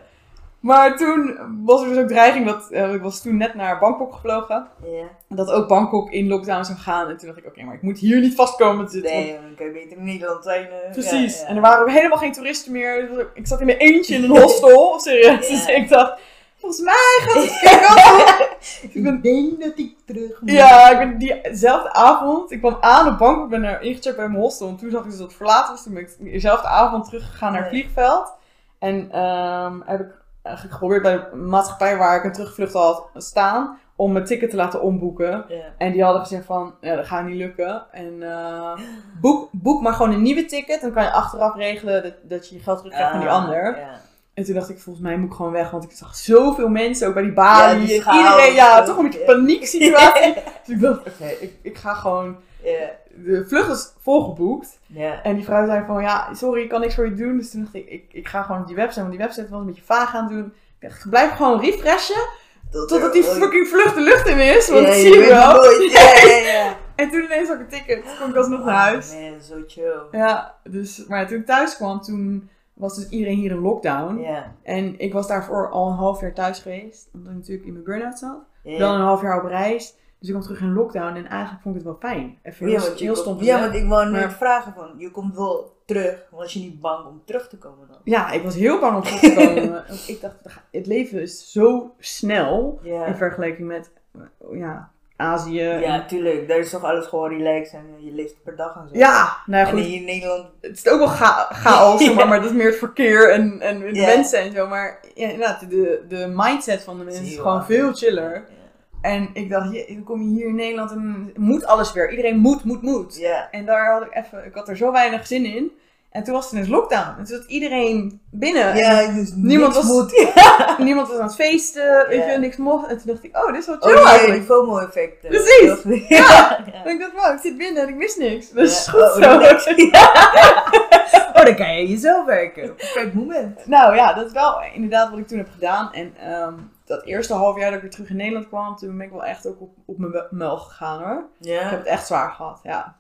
Maar toen was er dus ook dreiging dat, eh, ik was toen net naar Bangkok gevlogen. Ja. Dat ook Bangkok in lockdown zou gaan. En toen dacht ik, oké, maar ik moet hier niet vastkomen te zitten. Nee, dan kan je beter in Nederland zijn. eh. Precies. Ja, ja. En er waren ook helemaal geen toeristen meer. Dus Ik zat in mijn eentje in een hostel. Serieus. Dus ik dacht, volgens mij gaat het. Ik ben- denk dat ik terug moet. Ja, ik ben diezelfde avond, ik kwam aan op Bangkok, ik ben daar ingecheckt bij mijn hostel. En toen zag ik dus dat het verlaten was. Toen ben ik diezelfde avond teruggegaan naar het vliegveld. En ehm, heb ik eigenlijk geprobeerd bij de maatschappij waar ik een terugvlucht had staan, om mijn ticket te laten omboeken. En die hadden gezegd van, ja, dat gaat niet lukken. En eh, boek, boek maar gewoon een nieuwe ticket. Dan kan je achteraf regelen dat, dat je je geld terugkrijgt van die Ah, ander. Ja. En toen dacht ik, volgens mij moet ik gewoon weg. Want ik zag zoveel mensen, ook bij die balie. Ja, die iedereen, ja, toch een beetje paniek situatie. dus ik dacht, oké, ik, ik ga gewoon... De vlucht is volgeboekt. En die vrouw zei van, ja, sorry, ik kan niks voor je doen. Dus toen dacht ik, ik, ik ga gewoon op die website. Want die website was een beetje vaag aan het doen. Ik dacht, blijf gewoon refreshen. Totdat die fucking vlucht de lucht in is. Want je zie je wel. Ja. En toen ineens had ik een ticket. Toen kon ik alsnog naar huis. Oh, man, zo chill. Ja, dus, maar toen ik thuis kwam, toen was dus iedereen hier in lockdown. En ik was daarvoor al een half jaar thuis geweest. Omdat ik natuurlijk in mijn burn-out zat. Dan een half jaar op reis. Dus ik kwam terug in lockdown. En eigenlijk vond ik het wel fijn. Even Ja, heel, heel stom ja, want ik wou net Maar- vragen van, je komt wel terug, was je niet bang om terug te komen dan? Ja, ik was heel bang om terug te komen. Want ik dacht, het leven is zo snel. In vergelijking met ja, Azië. ja tuurlijk, daar is toch alles gewoon relaxed en je leeft per dag en zo. ja, nou ja, goed. hier in Nederland, Het is ook wel cha- chaos, maar, dat is meer het verkeer en, en de Ja. mensen en zo. Maar ja, inderdaad, de, de mindset van de mensen is gewoon veel chiller. En ik dacht, je, dan kom je hier in Nederland en moet alles weer. Iedereen moet, moet, moet. Ja. En daar had ik even, ik had er zo weinig zin in. En toen was het ineens lockdown. En toen zat iedereen binnen. Ja, dus Niemand was- moet. Niemand was aan het feesten, weet Ja. je, niks mocht. En toen dacht ik, oh, dit is wel Oh chill die eigenlijk. FOMO-effect. Precies. Ja. ja. En ik dacht, wow, ik zit binnen en ik mis niks. Dat is Ja. goed Oh, zo. niks. oh, dan kan je jezelf werken. Perfect moment. Nou ja, dat is wel inderdaad wat ik toen heb gedaan. En ehm, dat eerste half jaar dat ik weer terug in Nederland kwam, toen ben ik wel echt ook op, op mijn mel gegaan hoor. Ik heb het echt zwaar gehad, ja.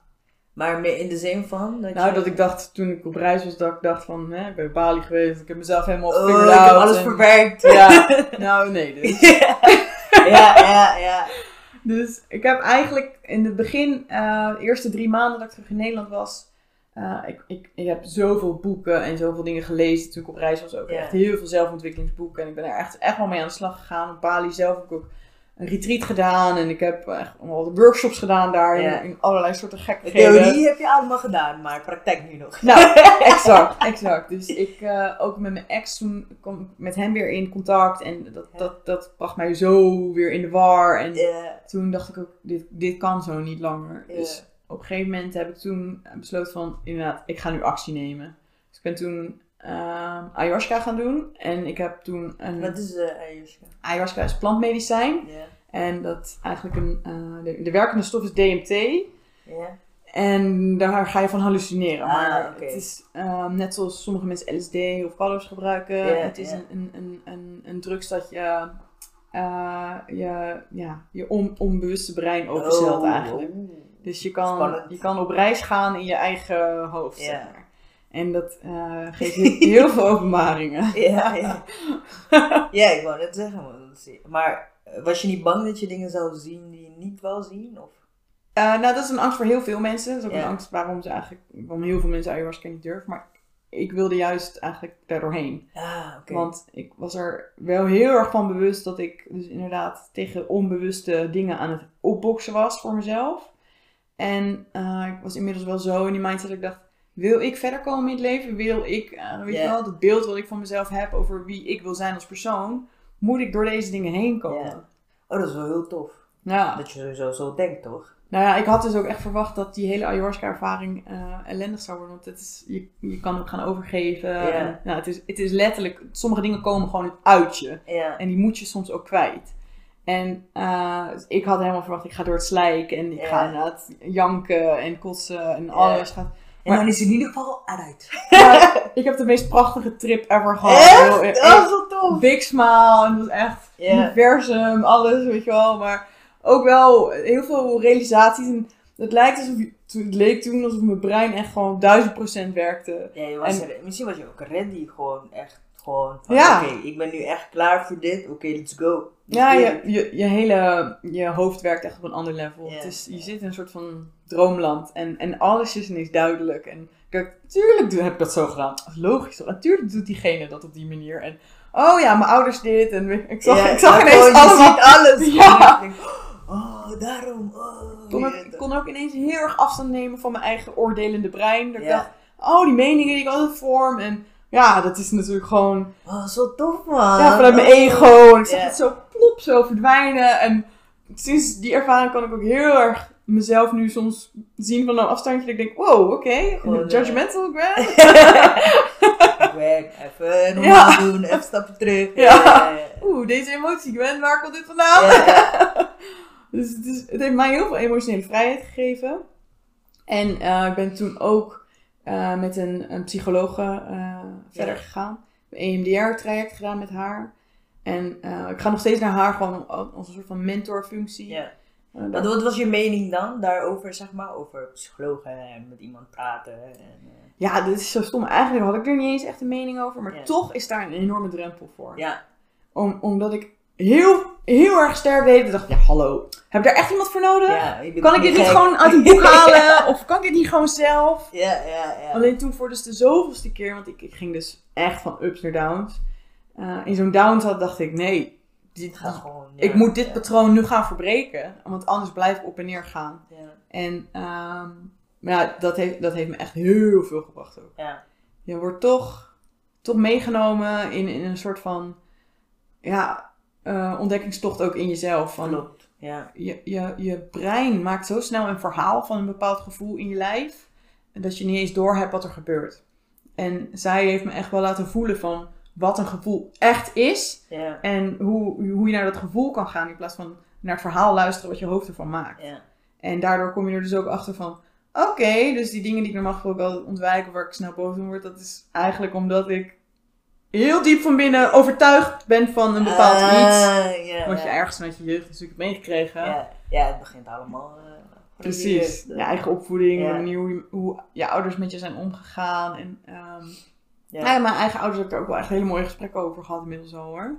Maar meer in de zin van dat Nou, je... dat ik dacht, toen ik op reis was, dat ik dacht van, hè, ik ben Bali geweest, ik heb mezelf helemaal Oh, ik heb alles en- verwerkt. Ja, nou nee. Dus. ja, ja, ja. dus ik heb eigenlijk in het begin, eh, de eerste drie maanden dat ik terug in Nederland was, eh, ik, ik, ik heb zoveel boeken en zoveel dingen gelezen toen ik op reis was ook. Ja. Echt heel veel zelfontwikkelingsboeken en ik ben er echt, echt wel mee aan de slag gegaan. Op Bali zelf heb ik ook een retreat gedaan en ik heb echt allemaal workshops gedaan daar Ja. in, in allerlei soorten gekkigheden. theorie heb je allemaal gedaan, maar praktijk nu nog. Nou, exact, exact. Dus ik eh, ook met mijn ex toen kwam ik met hem weer in contact en dat, Ja. dat, dat bracht mij zo weer in de war. En Ja, toen dacht ik ook, dit, dit kan zo niet langer. Dus op een gegeven moment heb ik toen besloten van, inderdaad, ik ga nu actie nemen. Dus ik ben toen ehm, ayahuasca gaan doen en ik heb toen een... wat is eh Ayushka? Ayahuasca is plantmedicijn en dat eigenlijk een, eh, de, de werkende stof is DMT. En daar ga je van hallucineren. Ah, maar het is ehm, net zoals sommige mensen LSD of colors gebruiken. Het is een, een, een, een, drugs dat je eh, je, ja, je on, onbewuste brein openstelt Oh, eigenlijk. oh. Dus je kan, Spannend. je kan op reis gaan in je eigen hoofd. Zeg maar. En dat eh, geeft heel, heel veel openbaringen. Ja, ja. ja, ik wou net zeggen. Maar eh, was je niet bang dat je dingen zou zien die je niet wil zien? Of? Eh, nou, dat is een angst voor heel veel mensen. Dat is ook Ja. een angst waarom, ze eigenlijk, waarom heel veel mensen ayahuasca niet durven. Maar ik wilde juist eigenlijk daardoorheen. Ah, oké. Want ik was er wel heel erg van bewust dat ik dus inderdaad tegen onbewuste dingen aan het opboksen was voor mezelf. En ik was inmiddels wel zo in die mindset dat ik dacht, wil ik verder komen in het leven? Wil ik, eh, weet je wel, het beeld wat ik van mezelf heb over wie ik wil zijn als persoon, moet ik door deze dingen heen komen? Oh, dat is wel heel tof. Ja. Dat je sowieso zo denkt, toch? Nou ja, ik had dus ook echt verwacht dat die hele ayahuasca-ervaring eh, ellendig zou worden. Want het is, je, je kan ook gaan overgeven. En, nou, het, is, het is letterlijk, sommige dingen komen gewoon uit je. En die moet je soms ook kwijt. En eh, ik had helemaal verwacht, ik ga door het slijk en ik ga inderdaad janken en kotsen en alles. Gaat... En dan is het in ieder geval eruit. Maar ik heb de meest prachtige trip ever gehad. Echt? Dat is wel tof. Big smile en het was echt Ja. universum, alles, weet je wel. Maar ook wel heel veel realisaties. En het lijkt alsof, het leek toen alsof mijn brein echt gewoon duizend procent werkte. Ja, je was En- er- misschien was je ook ready, gewoon echt. Gewoon van, Ja. oké, ik ben nu echt klaar voor dit. Oké, let's go. Ja, je, je, je hele je hoofd werkt echt op een ander level. Het is, je zit in een soort van droomland en, en alles is ineens duidelijk. En kijk, tuurlijk heb ik dat zo gedaan. Logisch toch? Natuurlijk doet diegene dat op die manier. En oh ja, mijn ouders dit. En ik zag, Ja, ik zag ineens gewoon, allemaal... alles. Ja. Denk, Oh, daarom. Oh, kon ook, kon ook ineens heel erg afstand nemen van mijn eigen oordelende brein. Dat ik dacht, oh, die meningen die ik altijd vorm. En ja, dat is natuurlijk gewoon Oh, zo tof, man. ja, vanuit mijn Oh. ego. En ik zag het zo plop zo verdwijnen. En sinds die ervaring kan ik ook heel erg mezelf nu soms zien van een afstandje. Dat ik denk, wow, oké. Eh, judgmental, Gwen. Weg, even normaal Ja. doen, even stapje terug. Ja. Oeh, deze emotie, Gwen, waar komt dit vandaan? Ja. Dus het, is, het heeft mij heel veel emotionele vrijheid gegeven. En eh, ik ben toen ook eh, met een, een psychologe eh, verder gegaan. Een EMDR-traject gedaan met haar. En eh, ik ga nog steeds naar haar gewoon als een soort van mentorfunctie. Ja. Eh, Wat, was je mening dan daarover, zeg maar? Over psychologen en met iemand praten? En, eh, ja, dit is zo stom. Eigenlijk had ik er niet eens echt een mening over. Maar Ja. toch is daar een enorme drempel voor. ja, Om, omdat ik heel, heel erg sterk deed. Ik dacht, ja hallo. Heb ik daar echt iemand voor nodig? ja. Kan ik dit niet gewoon uit een boek halen? Of kan ik dit niet gewoon zelf? Ja, ja, ja. Alleen toen voor dus de zoveelste keer, want ik, ik ging dus echt van ups naar downs. Eh, in zo'n down zat, dacht ik, nee, dit, gewoon, ik moet dit ja, patroon nu gaan verbreken. Want anders blijf ik op en neer gaan. Ja, En ehm, maar ja, dat heeft, dat heeft me echt heel veel gebracht ook. ja, Je wordt toch, toch meegenomen in, in een soort van ja, eh, ontdekkingstocht ook in jezelf. Van, klopt. Ja, je, je, je brein maakt zo snel een verhaal van een bepaald gevoel in je lijf. Dat je niet eens door hebt wat er gebeurt. En zij heeft me echt wel laten voelen van wat een gevoel echt is. En hoe, hoe je naar dat gevoel kan gaan. In plaats van naar het verhaal luisteren wat je hoofd ervan maakt. En daardoor kom je er dus ook achter van... oké, dus die dingen die ik normaal gesproken altijd ontwijk of waar ik snel boos van word, dat is eigenlijk omdat ik heel diep van binnen overtuigd ben van een bepaald iets. Ah, ja, Wat je ergens vanuit je jeugd natuurlijk hebt meegekregen. Ja, het begint allemaal. eh, Precies. Je eigen opvoeding, hoe, je- hoe je ouders met je zijn omgegaan. En, ehm, Ja. ja. mijn eigen ouders heb ik er ook wel echt hele mooie gesprekken over gehad inmiddels al hoor.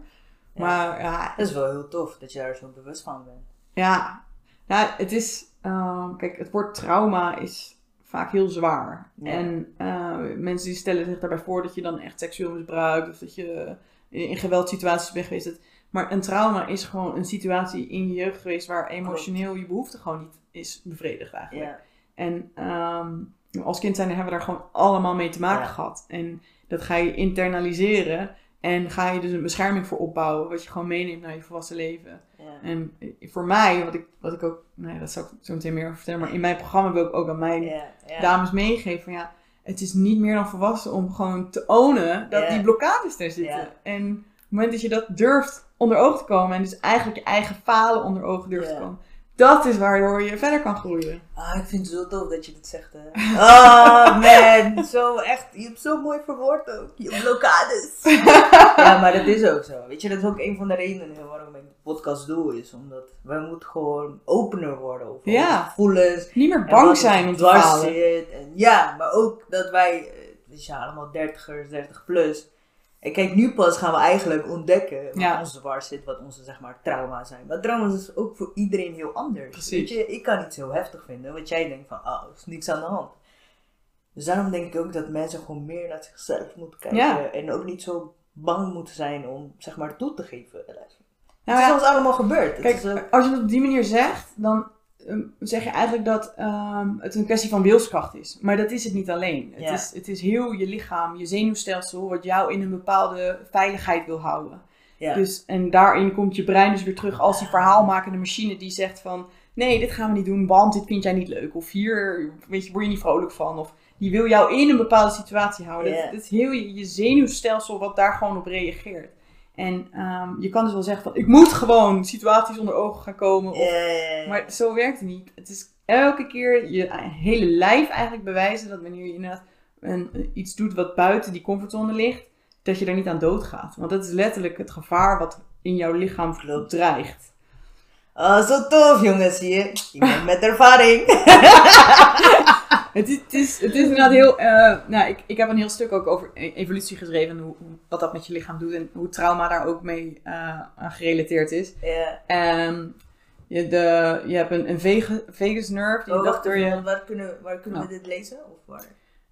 Maar ja, Dat is wel heel tof dat je daar zo bewust van bent. ja, ja het is, ehm, kijk, het woord trauma is vaak heel zwaar. Ja. En eh, mensen die stellen zich daarbij voor dat je dan echt seksueel misbruikt of dat je in, in geweldsituaties bent geweest. Maar een trauma is gewoon een situatie in je jeugd geweest waar emotioneel je behoefte gewoon niet is bevredigd eigenlijk. Ja. En ehm, als kind zijn hebben we daar gewoon allemaal mee te maken Ja. gehad. En dat ga je internaliseren en ga je dus een bescherming voor opbouwen, wat je gewoon meeneemt naar je volwassen leven. ja. En voor mij, wat ik, wat ik ook, nee, dat zou ik zo meteen meer over vertellen, maar in mijn programma wil ik ook aan mijn Ja, dames meegeven van ja, het is niet meer dan volwassen om gewoon te ownen dat die blokkades er zitten. En op het moment dat je dat durft onder ogen te komen en dus eigenlijk je eigen falen onder ogen durft te komen, dat is waardoor je verder kan groeien. Ah, ik vind het zo tof dat je dit zegt. Hè. Oh man, zo echt. Je hebt zo mooi verwoord ook. Je blokkades. ja, maar dat is ook zo. Weet je, dat is ook een van de redenen waarom ik podcast doe. Is omdat wij moeten gewoon opener worden over Ja. onze gevoelens. Niet meer bang zijn om te zit. En ja, maar ook dat wij, eh, we zijn allemaal dertigers, 30 plus. En kijk, nu pas gaan we eigenlijk ontdekken wat Ja. ons dwars zit, wat onze zeg maar trauma's zijn. Maar trauma's is ook voor iedereen heel anders. Precies. Weet je, ik kan iets heel heftig vinden, want jij denkt van, oh, er is niks aan de hand. Dus daarom denk ik ook dat mensen gewoon meer naar zichzelf moeten kijken. Ja. En ook niet zo bang moeten zijn om, zeg maar, toe te geven. Nou het is ja, ons allemaal gebeurd. Kijk, ook- als je het op die manier zegt, dan zeg je eigenlijk dat ehm, het een kwestie van wilskracht is. Maar dat is het niet alleen. Het, Ja. is, het is heel je lichaam, je zenuwstelsel, wat jou in een bepaalde veiligheid wil houden. ja. Dus, en daarin komt je brein dus weer terug als die verhaalmakende machine die zegt van... Nee, dit gaan we niet doen, want dit vind jij niet leuk. Of hier weet je, word je niet vrolijk van. Of die wil jou in een bepaalde situatie houden. Dat is heel je, je zenuwstelsel wat daar gewoon op reageert. En ehm, je kan dus wel zeggen van... Ik moet gewoon situaties onder ogen gaan komen. Of, ja. maar zo werkt het niet. Het is elke keer je hele lijf eigenlijk bewijzen dat wanneer je inderdaad een, iets doet wat buiten die comfortzone ligt, dat je daar niet aan doodgaat. Want dat is letterlijk het gevaar wat in jouw lichaam Klopt. dreigt. Oh, zo tof, jongens, zie je. Iemand met ervaring. Het is, het is, het is inderdaad heel. eh, nou, ik, ik heb een heel stuk ook over e- evolutie geschreven. En hoe, wat dat met je lichaam doet. En hoe trauma daar ook mee eh, aan gerelateerd is. ja. Ehm, je, de, je hebt een, een vagus nerve. Die Oh, wacht door even, je... waar kunnen, waar kunnen Nou. we dit lezen? Of waar?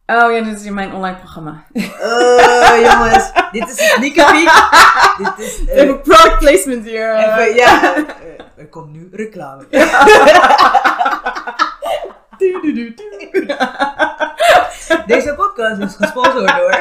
Oh ja, dit is in mijn online programma. Oh, jongens, dit is het sneak peek. dit is... Even product placement hier. even, ja. Er komt nu reclame. Deze podcast is gesponsord door...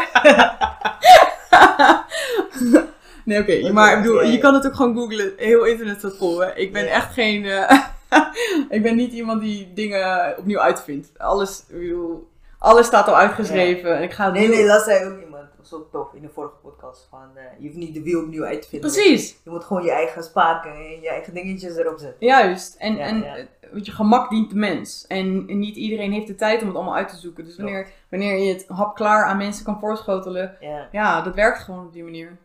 Nee, oké. Maar ik bedoel, je kan het ook gewoon googlen. Heel internet staat vol. Hè. Ik ben Ja. echt geen... eh, ik ben niet iemand die dingen opnieuw uitvindt. Alles, bedoel, alles staat al uitgeschreven. En ik ga Nee, doen. nee, las zei ook iemand. Ook tof in de vorige podcast. Van, eh, je hoeft niet de wiel opnieuw uit te vinden. Precies. Je moet gewoon je eigen spaken en je eigen dingetjes erop zetten. Juist. En, Ja, en ja. eh, weet je, gemak dient de mens. En, niet iedereen heeft de tijd om het allemaal uit te zoeken. Dus wanneer, wanneer je het hapklaar aan mensen kan voorschotelen, Ja. Ja, dat werkt gewoon op die manier.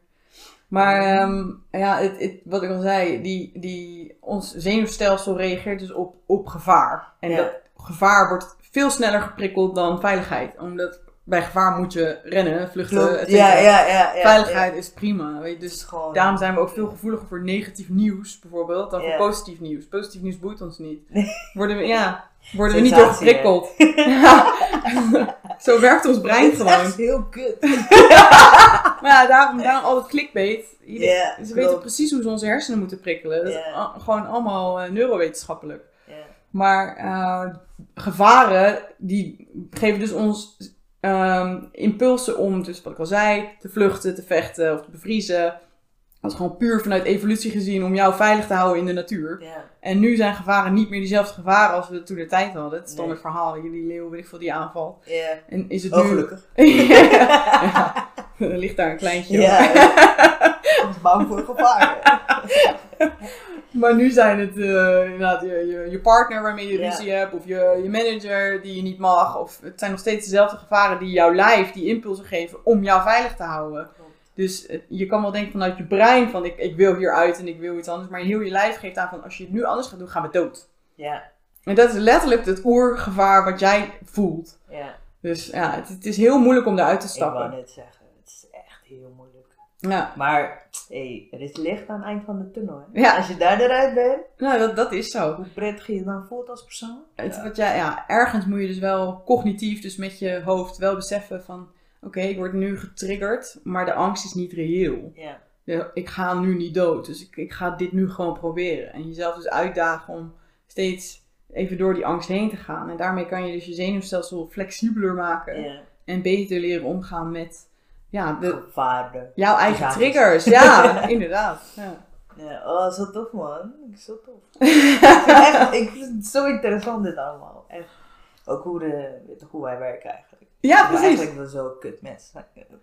Maar ehm, ja, het, het, wat ik al zei, die, die, ons zenuwstelsel reageert dus op, op gevaar. En dat gevaar wordt veel sneller geprikkeld dan veiligheid. Omdat bij gevaar moet je rennen, vluchten, et. Ja, ja, ja. Veiligheid is prima. Weet je, Dus gewoon... daarom zijn we ook veel gevoeliger voor negatief nieuws bijvoorbeeld dan voor positief nieuws. Positief nieuws boeit ons niet. Worden we, ja, worden we niet door Sensatie, hè? geprikkeld. Ja. Zo werkt ons brein is gewoon. echt heel kut. Maar ja, daarom, daarom al het clickbait. Ieder- ze weten precies hoe ze onze hersenen moeten prikkelen. Dat is gewoon allemaal eh, neurowetenschappelijk. Ja. Maar eh, gevaren, die geven dus ons ehm, impulsen om, dus wat ik al zei, te vluchten, te vechten of te bevriezen. Dat is gewoon puur vanuit evolutie gezien om jou veilig te houden in de natuur. En nu zijn gevaren niet meer diezelfde gevaren als we toen de tijd hadden. Het standaard Nee. verhaal, jullie leeuw, weet ik veel, die aanval. Ja. En is het Oh, nu... gelukkig. ja, er ligt daar een kleintje. Ja. Ik was bang voor gevaar. Maar nu zijn het eh, inderdaad je, je, je partner waarmee je ruzie hebt, of je, je manager die je niet mag. Of het zijn nog steeds dezelfde gevaren die jouw lijf die impulsen geven om jou veilig te houden. Dus eh, je kan wel denken vanuit je brein van ik, ik wil hieruit en ik wil iets anders. Maar heel je lijf geeft aan van als je het nu anders gaat doen, gaan we dood. Ja, En dat is letterlijk het oergevaar wat jij voelt. ja. Dus ja, het, het is heel moeilijk om eruit te Ik wou stappen. net zeggen, het is echt heel moeilijk. Ja, Maar, hé, er is licht aan het eind van de tunnel. Hè? Ja. Als je daar eruit bent, nou dat, dat is zo. hoe prettig je je dan voelt als persoon. Het, wat jij, ja, ergens moet je dus wel cognitief, dus met je hoofd, wel beseffen van... Oké, ik word nu getriggerd, maar de angst is niet reëel. Ja, De- ik ga nu niet dood, dus ik, ik ga dit nu gewoon proberen. En jezelf dus uitdagen om steeds even door die angst heen te gaan. En daarmee kan je dus je zenuwstelsel flexibeler maken. ja. En beter leren omgaan met ja, de, jouw eigen triggers. Ja, inderdaad. Ja. Ja, oh, zo tof man. Zo tof. ik, vind echt, ik vind het zo interessant dit allemaal. Echt. Ook hoe, de, hoe wij werken eigenlijk. ja, precies. eigenlijk wel zo kut mens.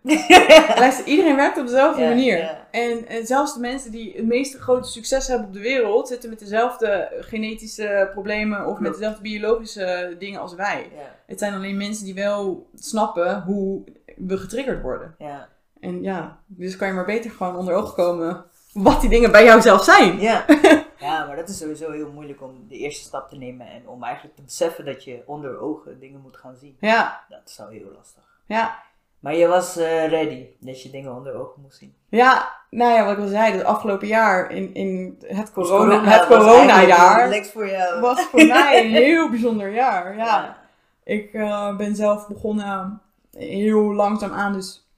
Luister, iedereen werkt op dezelfde Ja, manier. ja. En, en zelfs de mensen die het meeste grote succes hebben op de wereld, zitten met dezelfde genetische problemen of met dezelfde biologische dingen als wij. Ja, Het zijn alleen mensen die wel snappen hoe we getriggerd worden. ja. En ja, dus kan je maar beter gewoon onder ogen komen wat die dingen bij jou zelf zijn. Ja. ja, maar dat is sowieso heel moeilijk om de eerste stap te nemen en om eigenlijk te beseffen dat je onder ogen dingen moet gaan zien. Ja, Dat is wel heel lastig. ja. Maar je was eh, ready dat je dingen onder ogen moest zien. Ja, nou ja, wat ik al zei, het afgelopen jaar in, in het, corona, Dus het was corona-jaar eigenlijk Lex voor jou. was voor mij een heel bijzonder jaar. ja. ja. Ik eh, ben zelf begonnen heel langzaam aan dus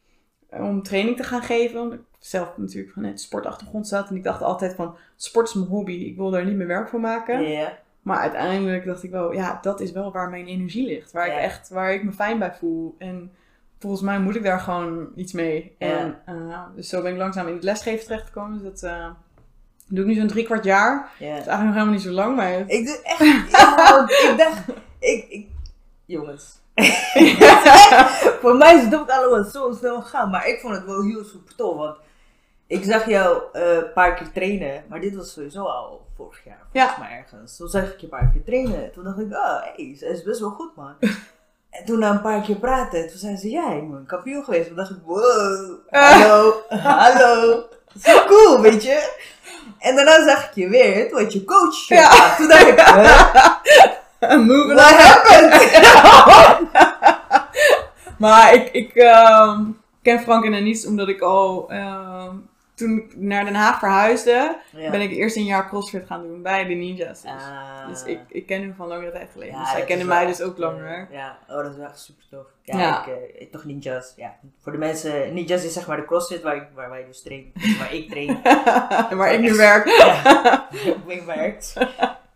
eh, om training te gaan geven. Omdat ik zelf natuurlijk vanuit de sportachtergrond zat. En ik dacht altijd van, sport is mijn hobby. Ik wil daar niet meer werk van maken. Maar uiteindelijk dacht ik wel, ja, dat is wel waar mijn energie ligt. Waar ik echt, waar ik me fijn bij voel. En volgens mij moet ik daar gewoon iets mee. En eh, dus zo ben ik langzaam in het lesgeven terechtgekomen. Dus dat eh, doe ik nu zo'n drie kwart jaar. Dat is eigenlijk nog helemaal niet zo lang, maar... Ik doe echt. ja, ik dacht. Ik, ik, jongens. Voor mij is het ook allemaal zo snel gaan. Maar ik vond het wel heel super tof. Want ik zag jou eh, een paar keer trainen. Maar dit was sowieso al vorig jaar. Volgens Ja. mij ergens. Toen zag ik je een paar keer trainen. Toen dacht ik, oh, hey, ze is best wel goed, man. En toen na een paar keer praten, toen zei ze, ja, ik ben kampioen geweest. Toen dacht ik, wow, hallo, hallo. Zo cool, weet je. En daarna zag ik je weer, toen had je coach. Ja. Toen dacht ik, huh? Moving what happened? Maar ik, ik ehm, ken Frank en Anis omdat ik al ehm, toen ik naar Den Haag verhuisde, Ja. ben ik eerst een jaar CrossFit gaan doen bij de Ninjas. Dus, Ah. dus ik, ik ken hem van langere tijd geleden. Ja, dus zij kennen mij dus ook langer. eh, Ja, oh, dat is wel echt super tof. Ja, Ja. Ik, eh, toch ninjas. Ja. Voor de mensen, ninjas is zeg maar de crossfit waar, ik, waar wij dus trainen. Waar ik train. Waar ik nu werk. ja, ik werkt.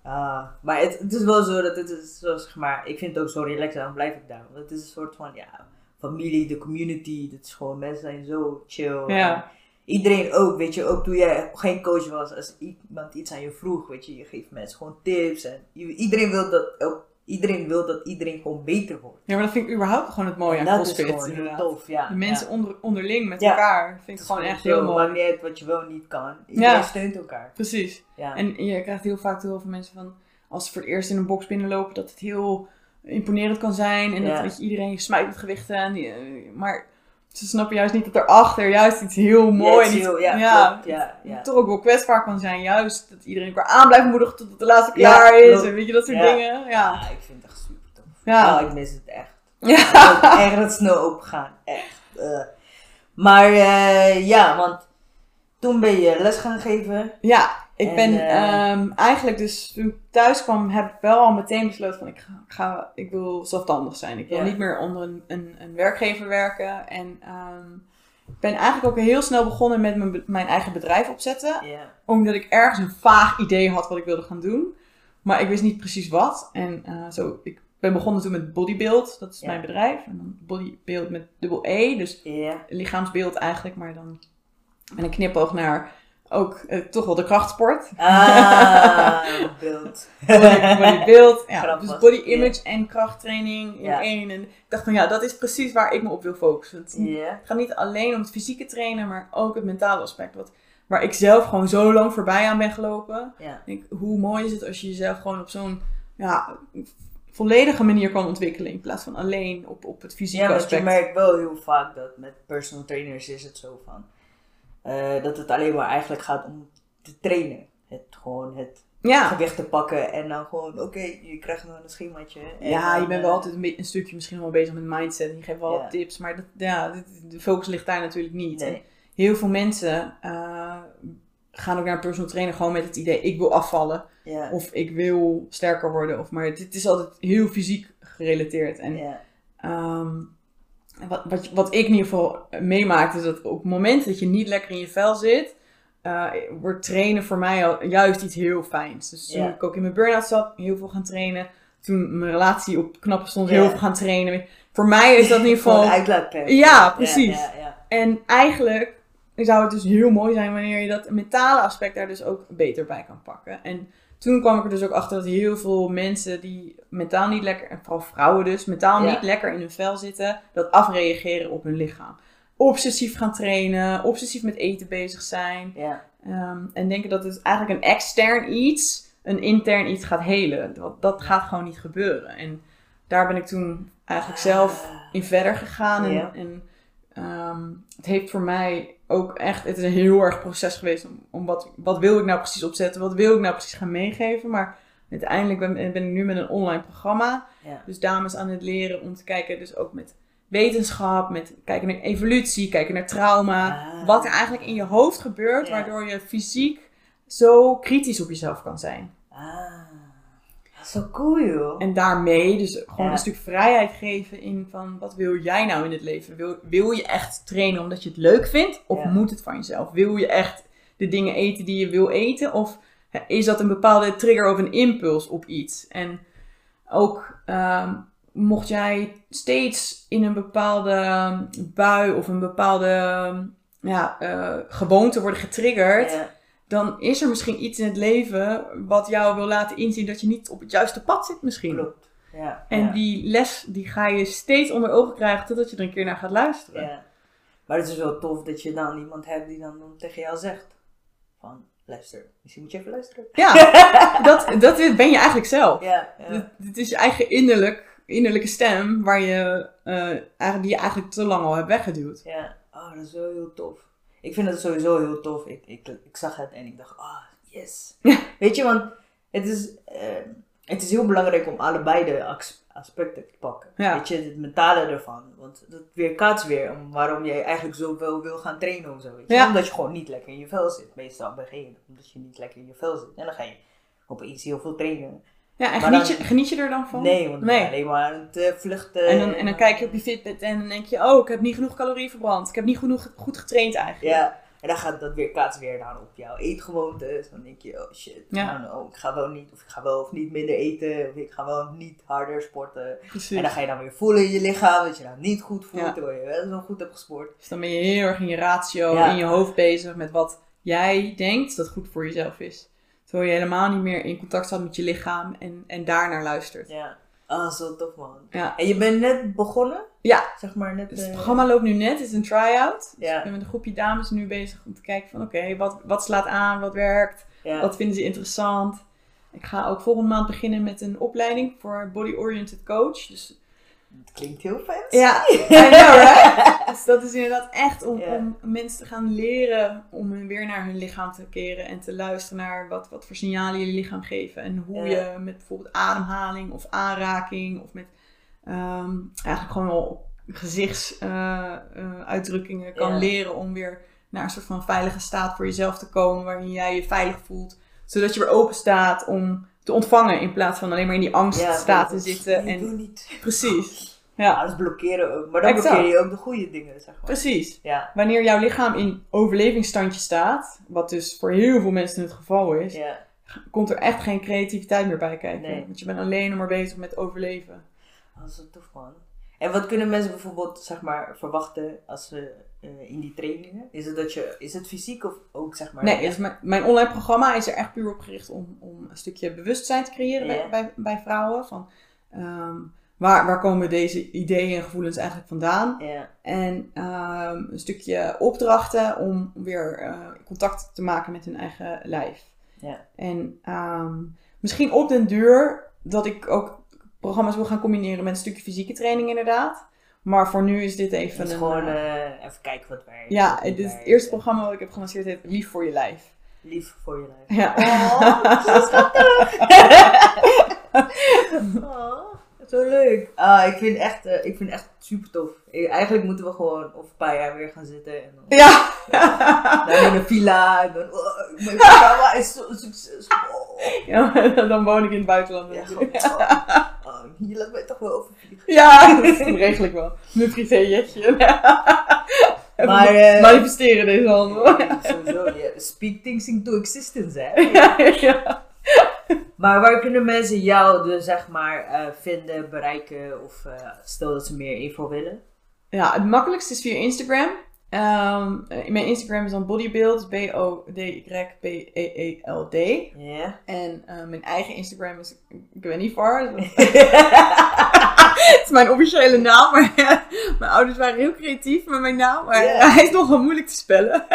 Ah, maar het, het is wel zo dat het is zo, zeg maar, ik vind het ook zo relaxed, daarom blijf ik daar. Want het is een soort van, ja, familie, de community, dat is gewoon, mensen zijn zo chill. Ja. En Iedereen ook, weet je, ook toen jij geen coach was, als iemand iets aan je vroeg, weet je, je geeft mensen gewoon tips en iedereen wil dat, ook, iedereen wil dat iedereen gewoon beter wordt. Ja, maar dat vind ik überhaupt gewoon het mooie En aan dat is CrossFit. gewoon heel tof, ja. De mensen ja. onder, onderling met Ja. elkaar vind ik gewoon echt heel Maakt mooi. niet uit wat je wel niet kan. Iedereen Ja. steunt elkaar. Precies. En je krijgt heel vaak heel veel mensen van, als ze voor het eerst in een box binnenlopen, dat het heel imponerend kan zijn. En dat weet je, iedereen smijt met gewichten. En eh, maar ze snappen juist niet dat erachter juist iets heel mooi en Ja, heel- ja, ja, klopt, ja, ja. toch ook wel kwetsbaar kan zijn. Juist dat iedereen elkaar aan blijft moedigen tot het de laatste klaar is. klopt. En weet je, dat soort Ja. dingen. Ja. Ja, ik vind het echt super tof. Ja. Oh, ik mis het echt. Ja. Ik wil echt dat snel opengaan. Echt. eh. Maar eh, ja, want toen ben je les gaan geven. Ja, ik En, ben eh, ehm, eigenlijk dus toen ik thuis kwam, heb ik wel al meteen besloten van ik ga, ga ik wil zelfstandig zijn. Ik wil Ja. niet meer onder een, een, een werkgever werken. En ehm, ik ben eigenlijk ook heel snel begonnen met mijn, mijn eigen bedrijf opzetten. Ja. Omdat ik ergens een vaag idee had wat ik wilde gaan doen. Maar ik wist niet precies wat. En eh, zo, ik ben begonnen toen met bodybuild. Dat is Ja. mijn bedrijf. En dan bodybuild met dubbel E. Dus lichaamsbeeld eigenlijk, maar dan met een knipoog naar ook eh, toch wel de krachtsport. Ah, beeld. Body, bodybuild, ja, Grappig, dus body image en krachttraining in Ja. één. En ik dacht van ja, dat is precies waar ik me op wil focussen. Het Ja. gaat niet alleen om het fysieke trainen, maar ook het mentale aspect. Wat, waar ik zelf gewoon zo lang voorbij aan ben gelopen. Ja. Ik denk, hoe mooi is het als je jezelf gewoon op zo'n ja, volledige manier kan ontwikkelen. In plaats van alleen op, op het fysieke Ja, want aspect. je merkt wel heel vaak dat met personal trainers is het zo van. Eh, dat het alleen maar eigenlijk gaat om te trainen. Het gewoon het ja. gewicht te pakken en dan gewoon, oké, je krijgt nog een schemaatje. En Ja, dan, je bent eh, wel altijd een, een stukje misschien wel bezig met mindset. Je geeft wel Ja. wat tips. Maar dat, ja, de focus ligt daar natuurlijk niet. Nee. heel veel mensen eh, gaan ook naar een personal trainer gewoon met het idee... ik wil afvallen. Ja. Of ik wil sterker worden. Of, maar dit is altijd heel fysiek gerelateerd. En ja. Wat, wat, wat ik in ieder geval meemaak, is dat op het moment dat je niet lekker in je vel zit, eh, wordt trainen voor mij al juist iets heel fijns. Dus toen ik ook in mijn burn-out zat, heel veel gaan trainen. Toen mijn relatie op knappen stond, heel veel gaan trainen. Voor mij is dat in ieder geval... uitlaatklep. Ja, precies. Ja, ja, ja. En eigenlijk zou het dus heel mooi zijn wanneer je dat mentale aspect daar dus ook beter bij kan pakken. En toen kwam ik er dus ook achter dat heel veel mensen die mentaal niet lekker, en vooral vrouwen dus, mentaal Ja. niet lekker in hun vel zitten, dat afreageren op hun lichaam. Obsessief gaan trainen, obsessief met eten bezig zijn. Ja. ehm, en denken dat het eigenlijk een extern iets, een intern iets gaat helen. Dat, dat gaat gewoon niet gebeuren. En daar ben ik toen eigenlijk zelf Ah. in verder gegaan. En, Ja. en ehm, het heeft voor mij ook echt, het is een heel erg proces geweest om, om wat, wat wil ik nou precies opzetten, wat wil ik nou precies gaan meegeven. Maar uiteindelijk ben, ben ik nu met een online programma, Ja. dus dames aan het leren om te kijken, dus ook met wetenschap, met kijken naar evolutie, kijken naar trauma. Ah. Wat er eigenlijk in je hoofd gebeurt, Ja. waardoor je fysiek zo kritisch op jezelf kan zijn. Ah. Zo cool, joh. En daarmee dus gewoon Ja. een stuk vrijheid geven in van wat wil jij nou in het leven? Wil, wil je echt trainen omdat je het leuk vindt? Of Ja. moet het van jezelf? Wil je echt de dingen eten die je wil eten? Of is dat een bepaalde trigger of een impuls op iets? En ook ehm, mocht jij steeds in een bepaalde bui of een bepaalde ja, eh, gewoonte worden getriggerd, Ja. Dan is er misschien iets in het leven wat jou wil laten inzien dat je niet op het juiste pad zit misschien. Klopt. Ja. En ja. die les die ga je steeds onder ogen krijgen totdat je er een keer naar gaat luisteren. Ja. Maar het is wel tof dat je dan iemand hebt die dan tegen jou zegt van, luister, misschien moet je even luisteren. Ja, dat, dat ben je eigenlijk zelf. Ja. dit is je eigen innerlijk, innerlijke stem waar je, eh, die je eigenlijk te lang al hebt weggeduwd. Ja, oh, dat is wel heel tof. Ik vind het sowieso heel tof. Ik, ik, ik zag het en ik dacht, ah, yes. Ja. Weet je, want het is, eh, het is heel belangrijk om allebei de as- aspecten te pakken. Ja. Weet je, het mentale ervan. Want dat weerkaatst weer om waarom jij eigenlijk zoveel wil gaan trainen of zo. Weet je? Ja. Omdat je gewoon niet lekker in je vel zit. Meestal begin je omdat je niet lekker in je vel zit. En dan ga je opeens heel veel trainen. Ja, en geniet, dan- je, geniet je er dan van? Nee, want dan Nee. alleen maar aan het vluchten. En dan, en dan kijk je op je Fitbit en dan denk je, oh, ik heb niet genoeg calorieën verbrand. Ik heb niet genoeg goed getraind eigenlijk. Ja, en dan gaat dat weer kaats weer dan op jouw eetgewoontes. Dan denk je, oh shit, Ja. nou, oh, ik ga wel niet, of ik ga wel of niet minder eten, of ik ga wel niet harder sporten. Precies. En dan ga je dan weer voelen in je lichaam dat je dat niet goed voelt, Ja. terwijl je wel zo goed hebt gesport. Dus dan ben je heel erg in je ratio, Ja. in je hoofd bezig met wat jij denkt dat goed voor jezelf is. Terwijl je helemaal niet meer in contact staat met je lichaam en, en daarnaar luistert. Ja, ah, zo tof man. Ja. En je bent net begonnen? Ja. Zeg maar net. Dus het eh, programma loopt nu net, het is een try-out. Dus Ja. ik ben met een groepje dames nu bezig om te kijken van oké, wat, wat slaat aan, wat werkt, ja. wat vinden ze interessant. Ik ga ook volgende maand beginnen met een opleiding voor body-oriented coach. Dus Het klinkt heel vet. ja, I know right? Dus dat is inderdaad echt om, mensen te gaan leren om weer naar hun lichaam te keren en te luisteren naar wat, wat voor signalen je lichaam geven. En hoe je met bijvoorbeeld ademhaling of aanraking of met ehm, eigenlijk gewoon al gezichtsuitdrukkingen kan leren om weer naar een soort van veilige staat voor jezelf te komen waarin jij je veilig voelt. Zodat je weer open staat om te ontvangen in plaats van alleen maar in die angststaat te dat- zitten. Nee, En, doe niet. precies. Ja, dat blokkeren ook. Maar dan Exact. blokkeer je ook de goede dingen, zeg maar. precies. Ja, Wanneer jouw lichaam in overlevingsstandje staat, wat dus voor heel veel mensen het geval is, ja. komt er echt geen creativiteit meer bij kijken. Nee. Want je bent alleen nog maar bezig met overleven. Dat is tof, man. En wat kunnen mensen bijvoorbeeld, zeg maar, verwachten als ze eh, in die trainingen? Is het, dat je, is het fysiek of ook, zeg maar... Nee, dus mijn, mijn online programma is er echt puur op gericht om, om een stukje bewustzijn te creëren bij, bij, bij vrouwen. Van, ehm, waar, waar komen deze ideeën en gevoelens eigenlijk vandaan? En ehm, een stukje opdrachten om weer eh, contact te maken met hun eigen lijf. En ehm, misschien op den duur dat ik ook programma's wil gaan combineren met een stukje fysieke training inderdaad. Maar voor nu is dit even Het is een... gewoon eh, eh, even kijken wat werkt. ja, dit is het eerste programma wat ik heb gelanceerd heet Lief voor je lijf. Lief voor je lijf. Ja. Oh, zo schattig. oh, zo leuk. Ah, ik vind echt, eh, ik vind echt super tof. Eigenlijk moeten we gewoon over een paar jaar weer gaan zitten. En dan, Ja. dan in een villa. En dan, oh, mijn programma is zo succesvol. ja, dan woon ik in het buitenland. Ja. Gewoon, oh, hier laat mij toch wel over vliegen. Ja, dat regel ik wel. Mijn privéjetje. Maar, eh, manifesteren deze handel. Ja, Sowieso, ja. speak things into existence, hè. Ja, ja. Maar waar kunnen mensen jou dus, zeg maar, eh, vinden, bereiken? Of eh, stel dat ze meer info willen? Ja, het makkelijkste is via Instagram. Ehm, eh, mijn Instagram is dan bodybuild, B-O-D-Y-B-E-E-L-D. Ja. En eh, mijn eigen Instagram is Gwennivar. Het is mijn officiële naam, maar mijn ouders waren heel creatief met mijn naam. Maar Ja. hij is nogal moeilijk te spellen.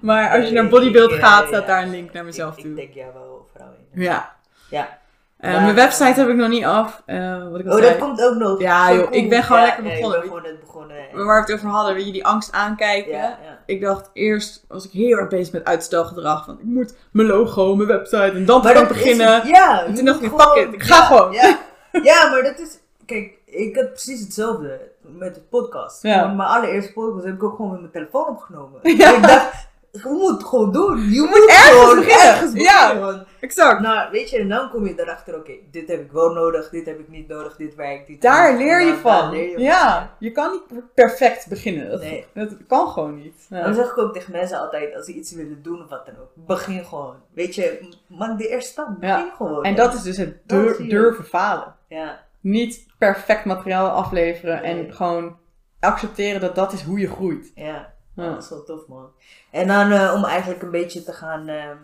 maar als je naar bodybuild gaat, staat daar een link naar mezelf ik, toe. Ik denk jou wel vooral in. Ja. Ja. Eh, mijn website heb ik nog niet af. eh, wat ik Oh, zei. dat komt ook nog. Ja, joh, ik ben gewoon Ja, lekker ja, begonnen. Ik ben gewoon net begonnen. Waar we het over hadden, weet je, die angst aankijken. Ik dacht eerst, was ik heel erg bezig met uitstelgedrag. Van ik moet mijn logo, mijn website en dan kan ik beginnen. Ja, En toen dacht ik, fuck it, ik ga gewoon. Ja, ja, maar dat is... Kijk, ik had precies hetzelfde met de podcast. Mijn allereerste podcast heb ik ook gewoon met mijn telefoon opgenomen. Ja. Ik dacht, je moet het gewoon doen. Je moet, ergens gewoon beginnen. ergens Ja. want- Exact. Nou, weet je, en dan kom je erachter, oké, dit heb ik wel nodig, dit heb ik niet nodig, dit werkt, dit Daar leer je daar van. leer je van, Ja, je kan niet perfect beginnen. Dat, Nee. dat kan gewoon niet. Ja. Dan zeg ik ook tegen mensen altijd, als ze iets willen doen of wat dan ook, begin gewoon. Weet je, maak de eerste stap, begin Ja. gewoon. En dat is dus het dur- durven falen. Ja, Niet perfect materiaal afleveren Nee. en gewoon accepteren dat dat is hoe je groeit. ja. Ja. Dat is wel tof, man. En dan eh, om eigenlijk een beetje te gaan ehm,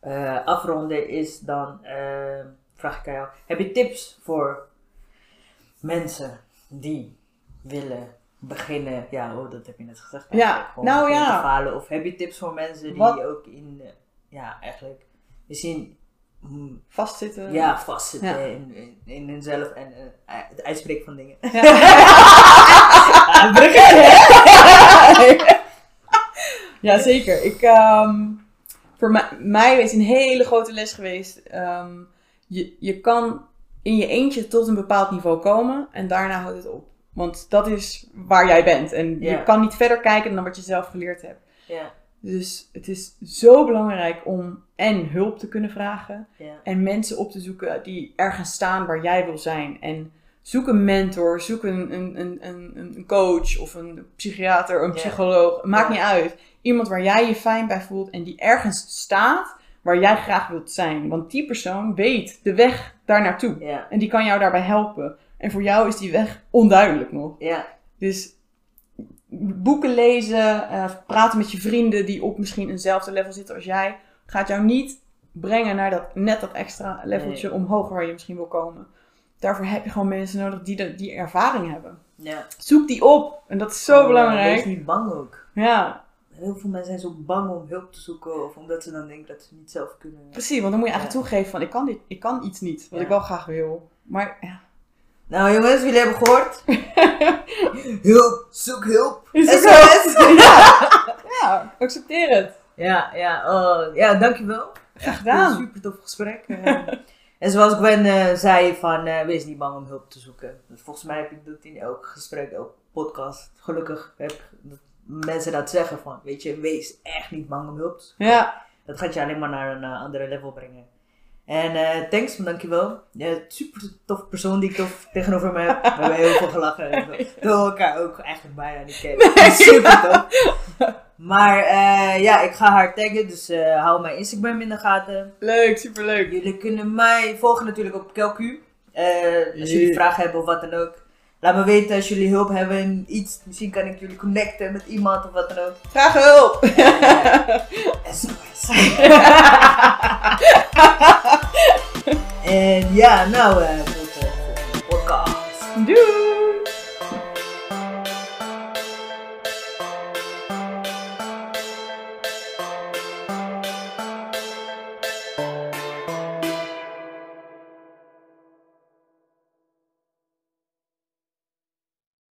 eh, afronden, is dan, ehm, vraag ik aan jou, heb je tips voor mensen die willen beginnen? Ja, oh, dat heb je net gezegd. Ja, nou ja. falen. Of heb je tips voor mensen die Wat- ook in, eh, ja, eigenlijk misschien mm, Vastzitten. ja, vastzitten Ja. In, in, in hunzelf en eh, het uitspreken van dingen. Ja. ja, zeker. Ik, ehm, voor mij, is een hele grote les geweest. ehm, je, je kan in je eentje tot een bepaald niveau komen en daarna houdt het op. Want dat is waar jij bent. En je kan niet verder kijken dan wat je zelf geleerd hebt. Ja, Dus het is zo belangrijk om en hulp te kunnen vragen. En mensen op te zoeken die ergens staan waar jij wil zijn. En zoek een mentor, zoek een, een, een, een, coach of een psychiater, een psycholoog. Maakt niet uit. Iemand waar jij je fijn bij voelt en die ergens staat waar jij graag wilt zijn. Want die persoon weet de weg daar naartoe. En die kan jou daarbij helpen. En voor jou is die weg onduidelijk nog. Dus boeken lezen, eh, praten met je vrienden die op misschien eenzelfde level zitten als jij, gaat jou niet brengen naar dat, net dat extra leveltje omhoog waar je misschien wil komen. Daarvoor heb je gewoon mensen nodig die de, die ervaring hebben. ja. Zoek die op. En dat is zo Ja, belangrijk. Wees niet bang ook. Ja, Heel veel mensen zijn zo bang om hulp te zoeken of omdat ze dan denken dat ze niet zelf kunnen. precies. Want dan moet je eigenlijk Ja. toegeven van ik kan, dit, ik kan iets niet, wat ik wel graag wil. Maar ja. Nou jongens, jullie hebben gehoord. hulp, zoek hulp. SOS. ja. ja, accepteer het. Ja, ja, oh, ja, dankjewel. Graag Een gedaan. super tof gesprek. En zoals Gwen eh, zei, van, eh, wees niet bang om hulp te zoeken. Dus volgens mij heb ik dat in elk gesprek, elk podcast. Gelukkig heb ik dat mensen dat zeggen van, weet je, wees echt niet bang om hulp te zoeken. Ja, Dat gaat je alleen maar naar een eh, andere level brengen. En eh thanks, dankjewel. Ja, super tof persoon die ik tof tegenover me heb. We hebben heel veel gelachen. en we elkaar ook eigenlijk bijna niet kennen. Super tof. Maar eh, ja, ik ga haar taggen, dus eh, hou mijn Instagram in de gaten. leuk, superleuk. Jullie kunnen mij volgen natuurlijk op Kelku. Als jullie vragen hebben of wat dan ook. Laat me weten als jullie hulp hebben in iets. Misschien kan ik jullie connecten met iemand of wat dan ook. Graag hulp! SOS. en ja, nou, uh, de volgende podcast. Doei!